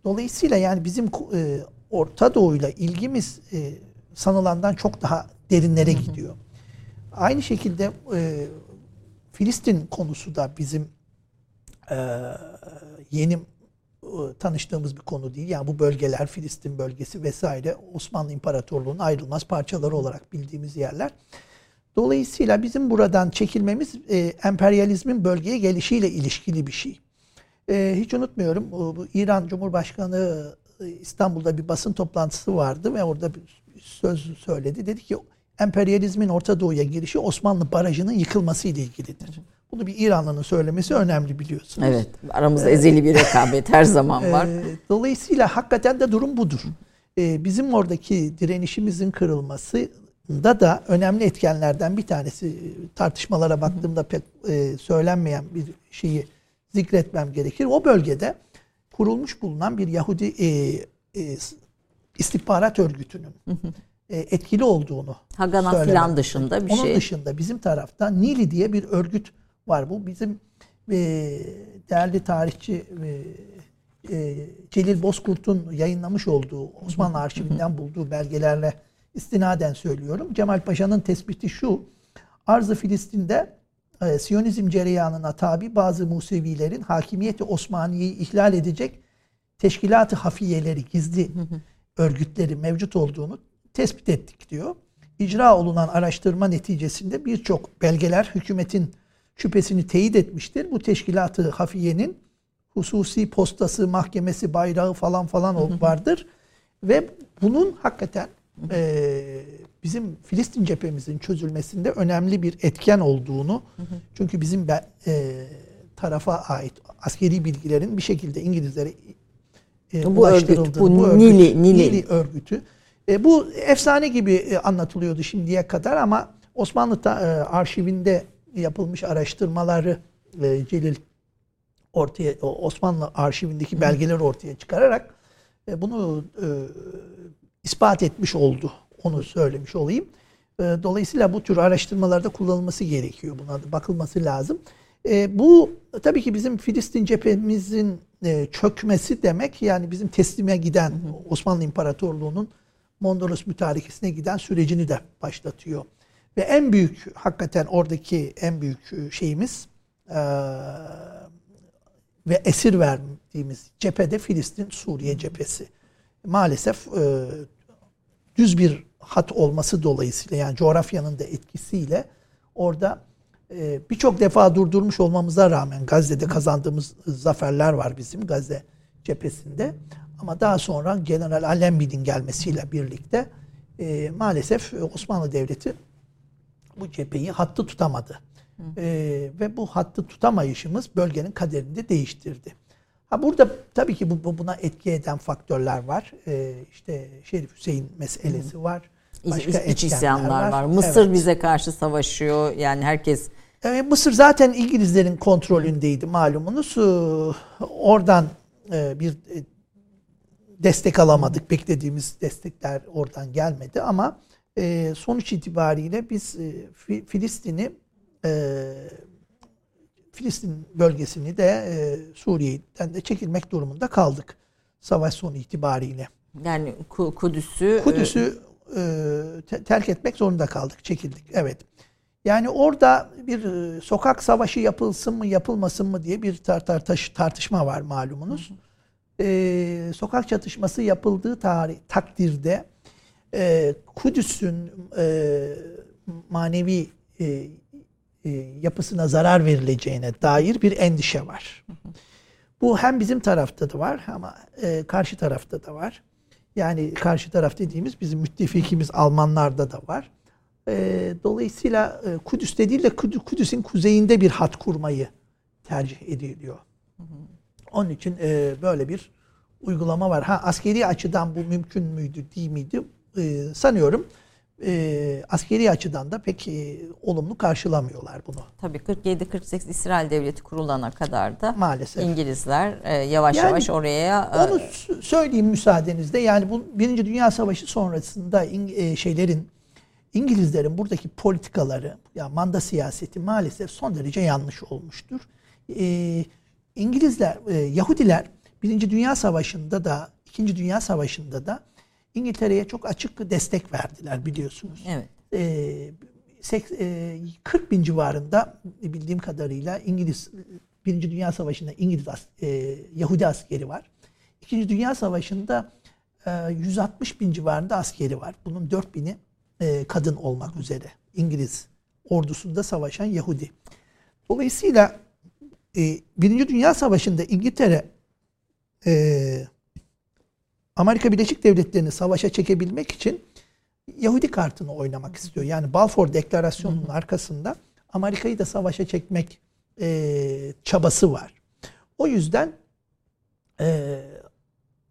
S3: Dolayısıyla yani bizim e, Orta Doğu'yla ilgimiz e, sanılandan çok daha derinlere gidiyor. Aynı şekilde e, Filistin konusu da bizim e, yeni e, tanıştığımız bir konu değil. Yani bu bölgeler Filistin bölgesi vesaire Osmanlı İmparatorluğu'nun ayrılmaz parçaları olarak bildiğimiz yerler. Dolayısıyla bizim buradan çekilmemiz e, emperyalizmin bölgeye gelişiyle ilişkili bir şey. E, hiç unutmuyorum bu İran Cumhurbaşkanı e, İstanbul'da bir basın toplantısı vardı ve orada bir söz söyledi. Dedi ki emperyalizmin Orta Doğu'ya girişi Osmanlı Barajı'nın yıkılması ile ilgilidir. Bunu bir İranlı'nın söylemesi önemli biliyorsunuz.
S2: Evet. Aramızda ezeli bir rekabet her zaman e, var.
S3: Dolayısıyla hakikaten de durum budur. E, bizim oradaki direnişimizin kırılması da da önemli etkenlerden bir tanesi tartışmalara baktığımda pek e, söylenmeyen bir şeyi zikretmem gerekir. O bölgede kurulmuş bulunan bir Yahudi e, e, istihbarat örgütünün e, etkili olduğunu
S2: Hagana filan dışında bir
S3: Onun
S2: şey.
S3: Onun dışında bizim tarafta Nili diye bir örgüt var. Bu bizim e, değerli tarihçi e, e, Celil Bozkurt'un yayınlamış olduğu Osmanlı arşivinden bulduğu belgelerle istinaden söylüyorum. Cemal Paşa'nın tespiti şu. Arz-ı Filistin'de e, Siyonizm cereyanına tabi bazı Musevilerin hakimiyeti Osmaniye'yi ihlal edecek teşkilat-ı hafiyeleri, gizli örgütleri mevcut olduğunu tespit ettik diyor. İcra olunan araştırma neticesinde birçok belgeler hükümetin şüphesini teyit etmiştir. Bu teşkilat-ı hafiyenin hususi postası, mahkemesi, bayrağı falan falan vardır. Ve bunun hakikaten e, bizim Filistin cephemizin çözülmesinde önemli bir etken olduğunu çünkü bizim ben, e, tarafa ait askeri bilgilerin bir şekilde İngilizlere
S2: e, bu örgüt, bu, bu örgüt, Nili, Nili. Nili
S3: örgütü. E, bu efsane gibi e, anlatılıyordu şimdiye kadar ama Osmanlı ta, e, arşivinde yapılmış araştırmaları e, Celil ortaya Osmanlı arşivindeki belgeleri ortaya çıkararak e, bunu e, ispat etmiş oldu. Onu söylemiş olayım. E, dolayısıyla bu tür araştırmalarda kullanılması gerekiyor. Buna da bakılması lazım. E, bu tabii ki bizim Filistin cephemizin e, çökmesi demek yani bizim teslime giden Osmanlı İmparatorluğu'nun Mondros mütarekesine giden sürecini de başlatıyor. Ve en büyük hakikaten oradaki en büyük şeyimiz e, ve esir verdiğimiz cephede Filistin Suriye cephesi. Maalesef e, düz bir hat olması dolayısıyla yani coğrafyanın da etkisiyle orada e, birçok defa durdurmuş olmamıza rağmen Gazze'de kazandığımız zaferler var bizim Gazze cephesinde. Ama daha sonra General Allenby'nin gelmesiyle birlikte e, maalesef Osmanlı Devleti bu cepheyi hattı tutamadı. E, ve bu hattı tutamayışımız bölgenin kaderini de değiştirdi. Ha burada tabii ki bu, buna etki eden faktörler var. E, işte Şerif Hüseyin meselesi var.
S2: Başka iç, iç isyanlar var. var. Mısır evet. bize karşı savaşıyor. Yani herkes
S3: e, Mısır zaten İngilizlerin kontrolündeydi malumunuz. Oradan e, bir e, destek alamadık. Beklediğimiz destekler oradan gelmedi ama e, sonuç itibariyle biz Filistin'i Filistin bölgesini de e, Suriye'den de çekilmek durumunda kaldık. Savaş sonu itibariyle.
S2: Yani Kudüs'ü
S3: Kudüs'ü e, terk etmek zorunda kaldık. Çekildik. Evet. Yani orada bir e, sokak savaşı yapılsın mı yapılmasın mı diye bir tar tartış tartışma var malumunuz. Ee, sokak çatışması yapıldığı tarih takdirde e, Kudüs'ün e, manevi e, e, yapısına zarar verileceğine dair bir endişe var. Bu hem bizim tarafta da var ama e, karşı tarafta da var. Yani karşı taraf dediğimiz bizim müttefikimiz Almanlarda da var. E, dolayısıyla e, Kudüs'te değil de Kudüs'ün kuzeyinde bir hat kurmayı tercih ediliyor. Onun için e, böyle bir uygulama var. Ha askeri açıdan bu mümkün müydü, değil miydi? E, sanıyorum e, askeri açıdan da pek e, olumlu karşılamıyorlar bunu.
S2: Tabii 47-48 İsrail Devleti kurulana kadar da
S3: maalesef
S2: İngilizler e, yavaş yani, yavaş oraya
S3: e, onu söyleyeyim müsaadenizle. Yani bu Birinci Dünya Savaşı sonrasında e, şeylerin İngilizlerin buradaki politikaları, ya yani manda siyaseti maalesef son derece yanlış olmuştur. E, İngilizler, e, Yahudiler Birinci Dünya Savaşı'nda da, İkinci Dünya Savaşı'nda da İngiltere'ye çok açık destek verdiler biliyorsunuz.
S2: Evet.
S3: E, 40 bin civarında bildiğim kadarıyla İngiliz Birinci Dünya Savaşı'nda İngiliz e, Yahudi askeri var. İkinci Dünya Savaşı'nda e, 160 bin civarında askeri var. Bunun 4 bini e, kadın olmak üzere İngiliz ordusunda savaşan Yahudi. Dolayısıyla e, Birinci Dünya Savaşı'nda İngiltere e, Amerika Birleşik Devletleri'ni savaşa çekebilmek için Yahudi kartını oynamak istiyor. Yani Balfour Deklarasyonu'nun arkasında Amerika'yı da savaşa çekmek e, çabası var. O yüzden e,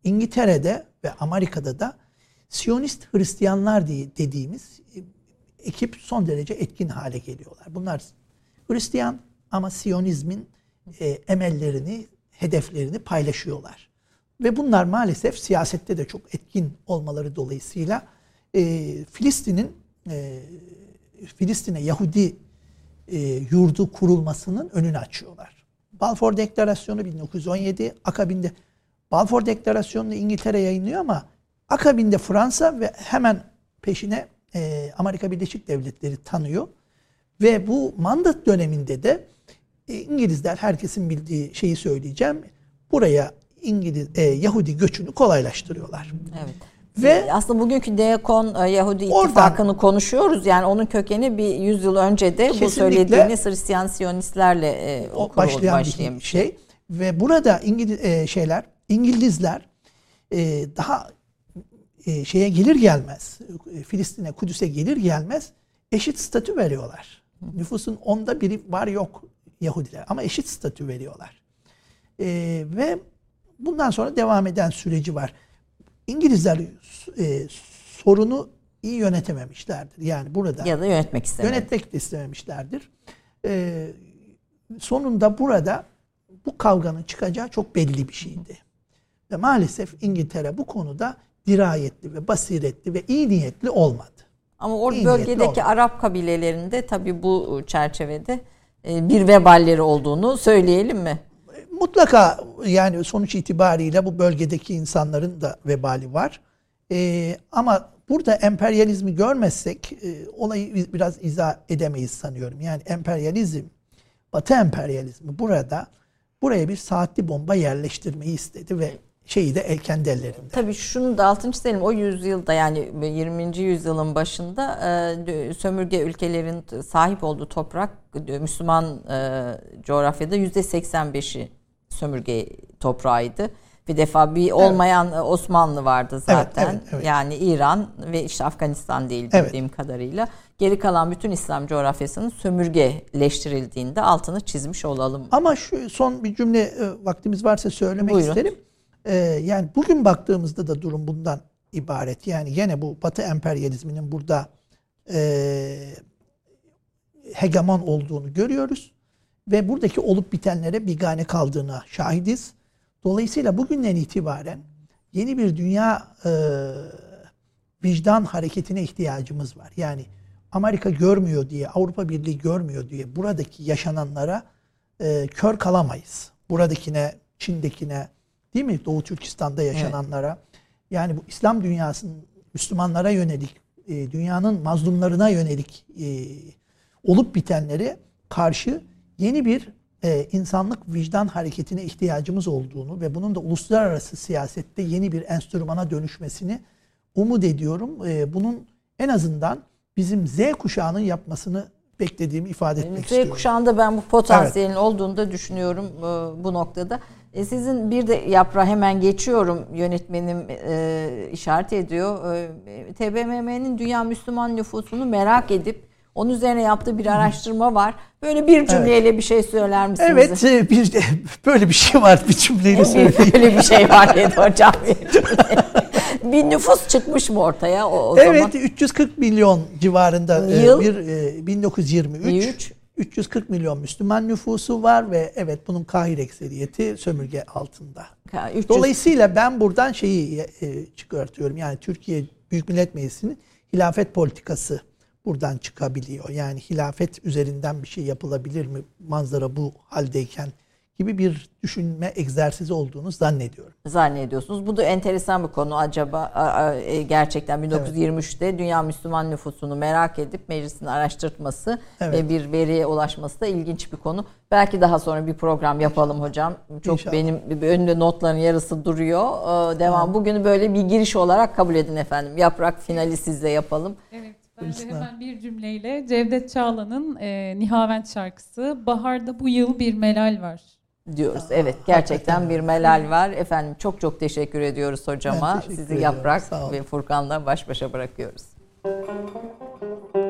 S3: İngiltere'de ve Amerika'da da Siyonist Hristiyanlar diye dediğimiz e, ekip son derece etkin hale geliyorlar. Bunlar Hristiyan ama Siyonizmin e, emellerini, hedeflerini paylaşıyorlar. Ve bunlar maalesef siyasette de çok etkin olmaları dolayısıyla e, Filistin'in e, Filistin'e Yahudi e, yurdu kurulmasının önünü açıyorlar. Balfour Deklarasyonu 1917 akabinde Balfour Deklarasyonu'nu İngiltere yayınlıyor ama akabinde Fransa ve hemen peşine e, Amerika Birleşik Devletleri tanıyor. Ve bu mandat döneminde de e, İngilizler herkesin bildiği şeyi söyleyeceğim. Buraya İngiliz e, Yahudi göçünü kolaylaştırıyorlar.
S2: Evet. Ve aslında bugünkü Deakon e, Yahudi İttifakı'nı oradan, konuşuyoruz. Yani onun kökeni bir yüzyıl önce de bu söylediğiniz Hristiyan Siyonistlerle e,
S3: başlayan, başlayan bir şey. Ve burada İngiliz e, şeyler İngilizler e, daha e, şeye gelir gelmez e, Filistin'e Kudüs'e gelir gelmez eşit statü veriyorlar. Nüfusun onda biri var yok Yahudiler ama eşit statü veriyorlar. E, ve bundan sonra devam eden süreci var. İngilizler e, sorunu iyi yönetememişlerdir. Yani burada
S2: ya da yönetmek
S3: istememişlerdir. Yönetmek de istememişlerdir. E, sonunda burada bu kavganın çıkacağı çok belli bir şeydi. Ve maalesef İngiltere bu konuda dirayetli ve basiretli ve iyi niyetli olmadı.
S2: Ama o bölgedeki Arap kabilelerinde tabii bu çerçevede e, bir veballeri olduğunu söyleyelim mi?
S3: Mutlaka yani sonuç itibariyle bu bölgedeki insanların da vebali var. Ee, ama burada emperyalizmi görmezsek e, olayı biraz izah edemeyiz sanıyorum. Yani emperyalizm, Batı emperyalizmi burada buraya bir saatli bomba yerleştirmeyi istedi ve şeyi de kendi ellerinde.
S2: Tabii şunu da altını çizelim. O yüzyılda yani 20. yüzyılın başında e, sömürge ülkelerin sahip olduğu toprak Müslüman e, coğrafyada %85'i sömürge toprağıydı. Bir defa bir olmayan evet. Osmanlı vardı zaten. Evet, evet, evet. Yani İran ve işte Afganistan değil bildiğim evet. kadarıyla. Geri kalan bütün İslam coğrafyasının sömürgeleştirildiğinde altını çizmiş olalım.
S3: Ama şu son bir cümle e, vaktimiz varsa söylemek Buyurun. isterim. Ee, yani bugün baktığımızda da durum bundan ibaret. Yani yine bu Batı emperyalizminin burada e, hegemon olduğunu görüyoruz. Ve buradaki olup bitenlere bigane kaldığına şahidiz. Dolayısıyla bugünden itibaren yeni bir dünya e, vicdan hareketine ihtiyacımız var. Yani Amerika görmüyor diye, Avrupa Birliği görmüyor diye buradaki yaşananlara e, kör kalamayız. Buradakine, Çin'dekine, değil mi? Doğu Türkistan'da yaşananlara. Evet. Yani bu İslam dünyasının Müslümanlara yönelik, e, dünyanın mazlumlarına yönelik e, olup bitenleri karşı yeni bir e, insanlık vicdan hareketine ihtiyacımız olduğunu ve bunun da uluslararası siyasette yeni bir enstrümana dönüşmesini umut ediyorum. E, bunun en azından bizim Z kuşağının yapmasını beklediğimi ifade etmek Z istiyorum.
S2: Z kuşağında ben bu potansiyelin evet. olduğunu da düşünüyorum e, bu noktada. E, sizin bir de yaprağı hemen geçiyorum yönetmenim e, işaret ediyor. E, TBMM'nin dünya Müslüman nüfusunu merak edip onun üzerine yaptığı bir araştırma var. Böyle bir cümleyle evet. bir şey söyler misiniz?
S3: Evet, e, bir böyle bir şey var bir cümleyle söyleyeyim.
S2: böyle bir şey var dedi hocam. bir nüfus çıkmış mı ortaya o, o
S3: evet,
S2: zaman?
S3: Evet, 340 milyon civarında e, Yıl? bir e, 1923. 23. 340 milyon Müslüman nüfusu var ve evet bunun kahir ekseriyeti sömürge altında. 300. Dolayısıyla ben buradan şeyi e, çıkartıyorum. Yani Türkiye Büyük Millet Meclisi'nin hilafet politikası buradan çıkabiliyor. Yani hilafet üzerinden bir şey yapılabilir mi manzara bu haldeyken gibi bir düşünme egzersizi olduğunu zannediyorum.
S2: Zannediyorsunuz. Bu da enteresan bir konu acaba e, gerçekten 1923'te evet. dünya Müslüman nüfusunu merak edip meclisin araştırtması evet. ve bir veriye ulaşması da ilginç bir konu. Belki daha sonra bir program yapalım hocam. Çok İnşallah. benim önümde notların yarısı duruyor. Devam. Tamam. Bugünü böyle bir giriş olarak kabul edin efendim. Yaprak finali sizle yapalım.
S1: Evet. Ben de hemen bir cümleyle Cevdet Çağla'nın e, Nihavent şarkısı Baharda bu yıl bir melal var
S2: diyoruz. Evet gerçekten bir melal var. Efendim çok çok teşekkür ediyoruz hocama. Sizi Yaprak ve Furkan'la baş başa bırakıyoruz. Baharda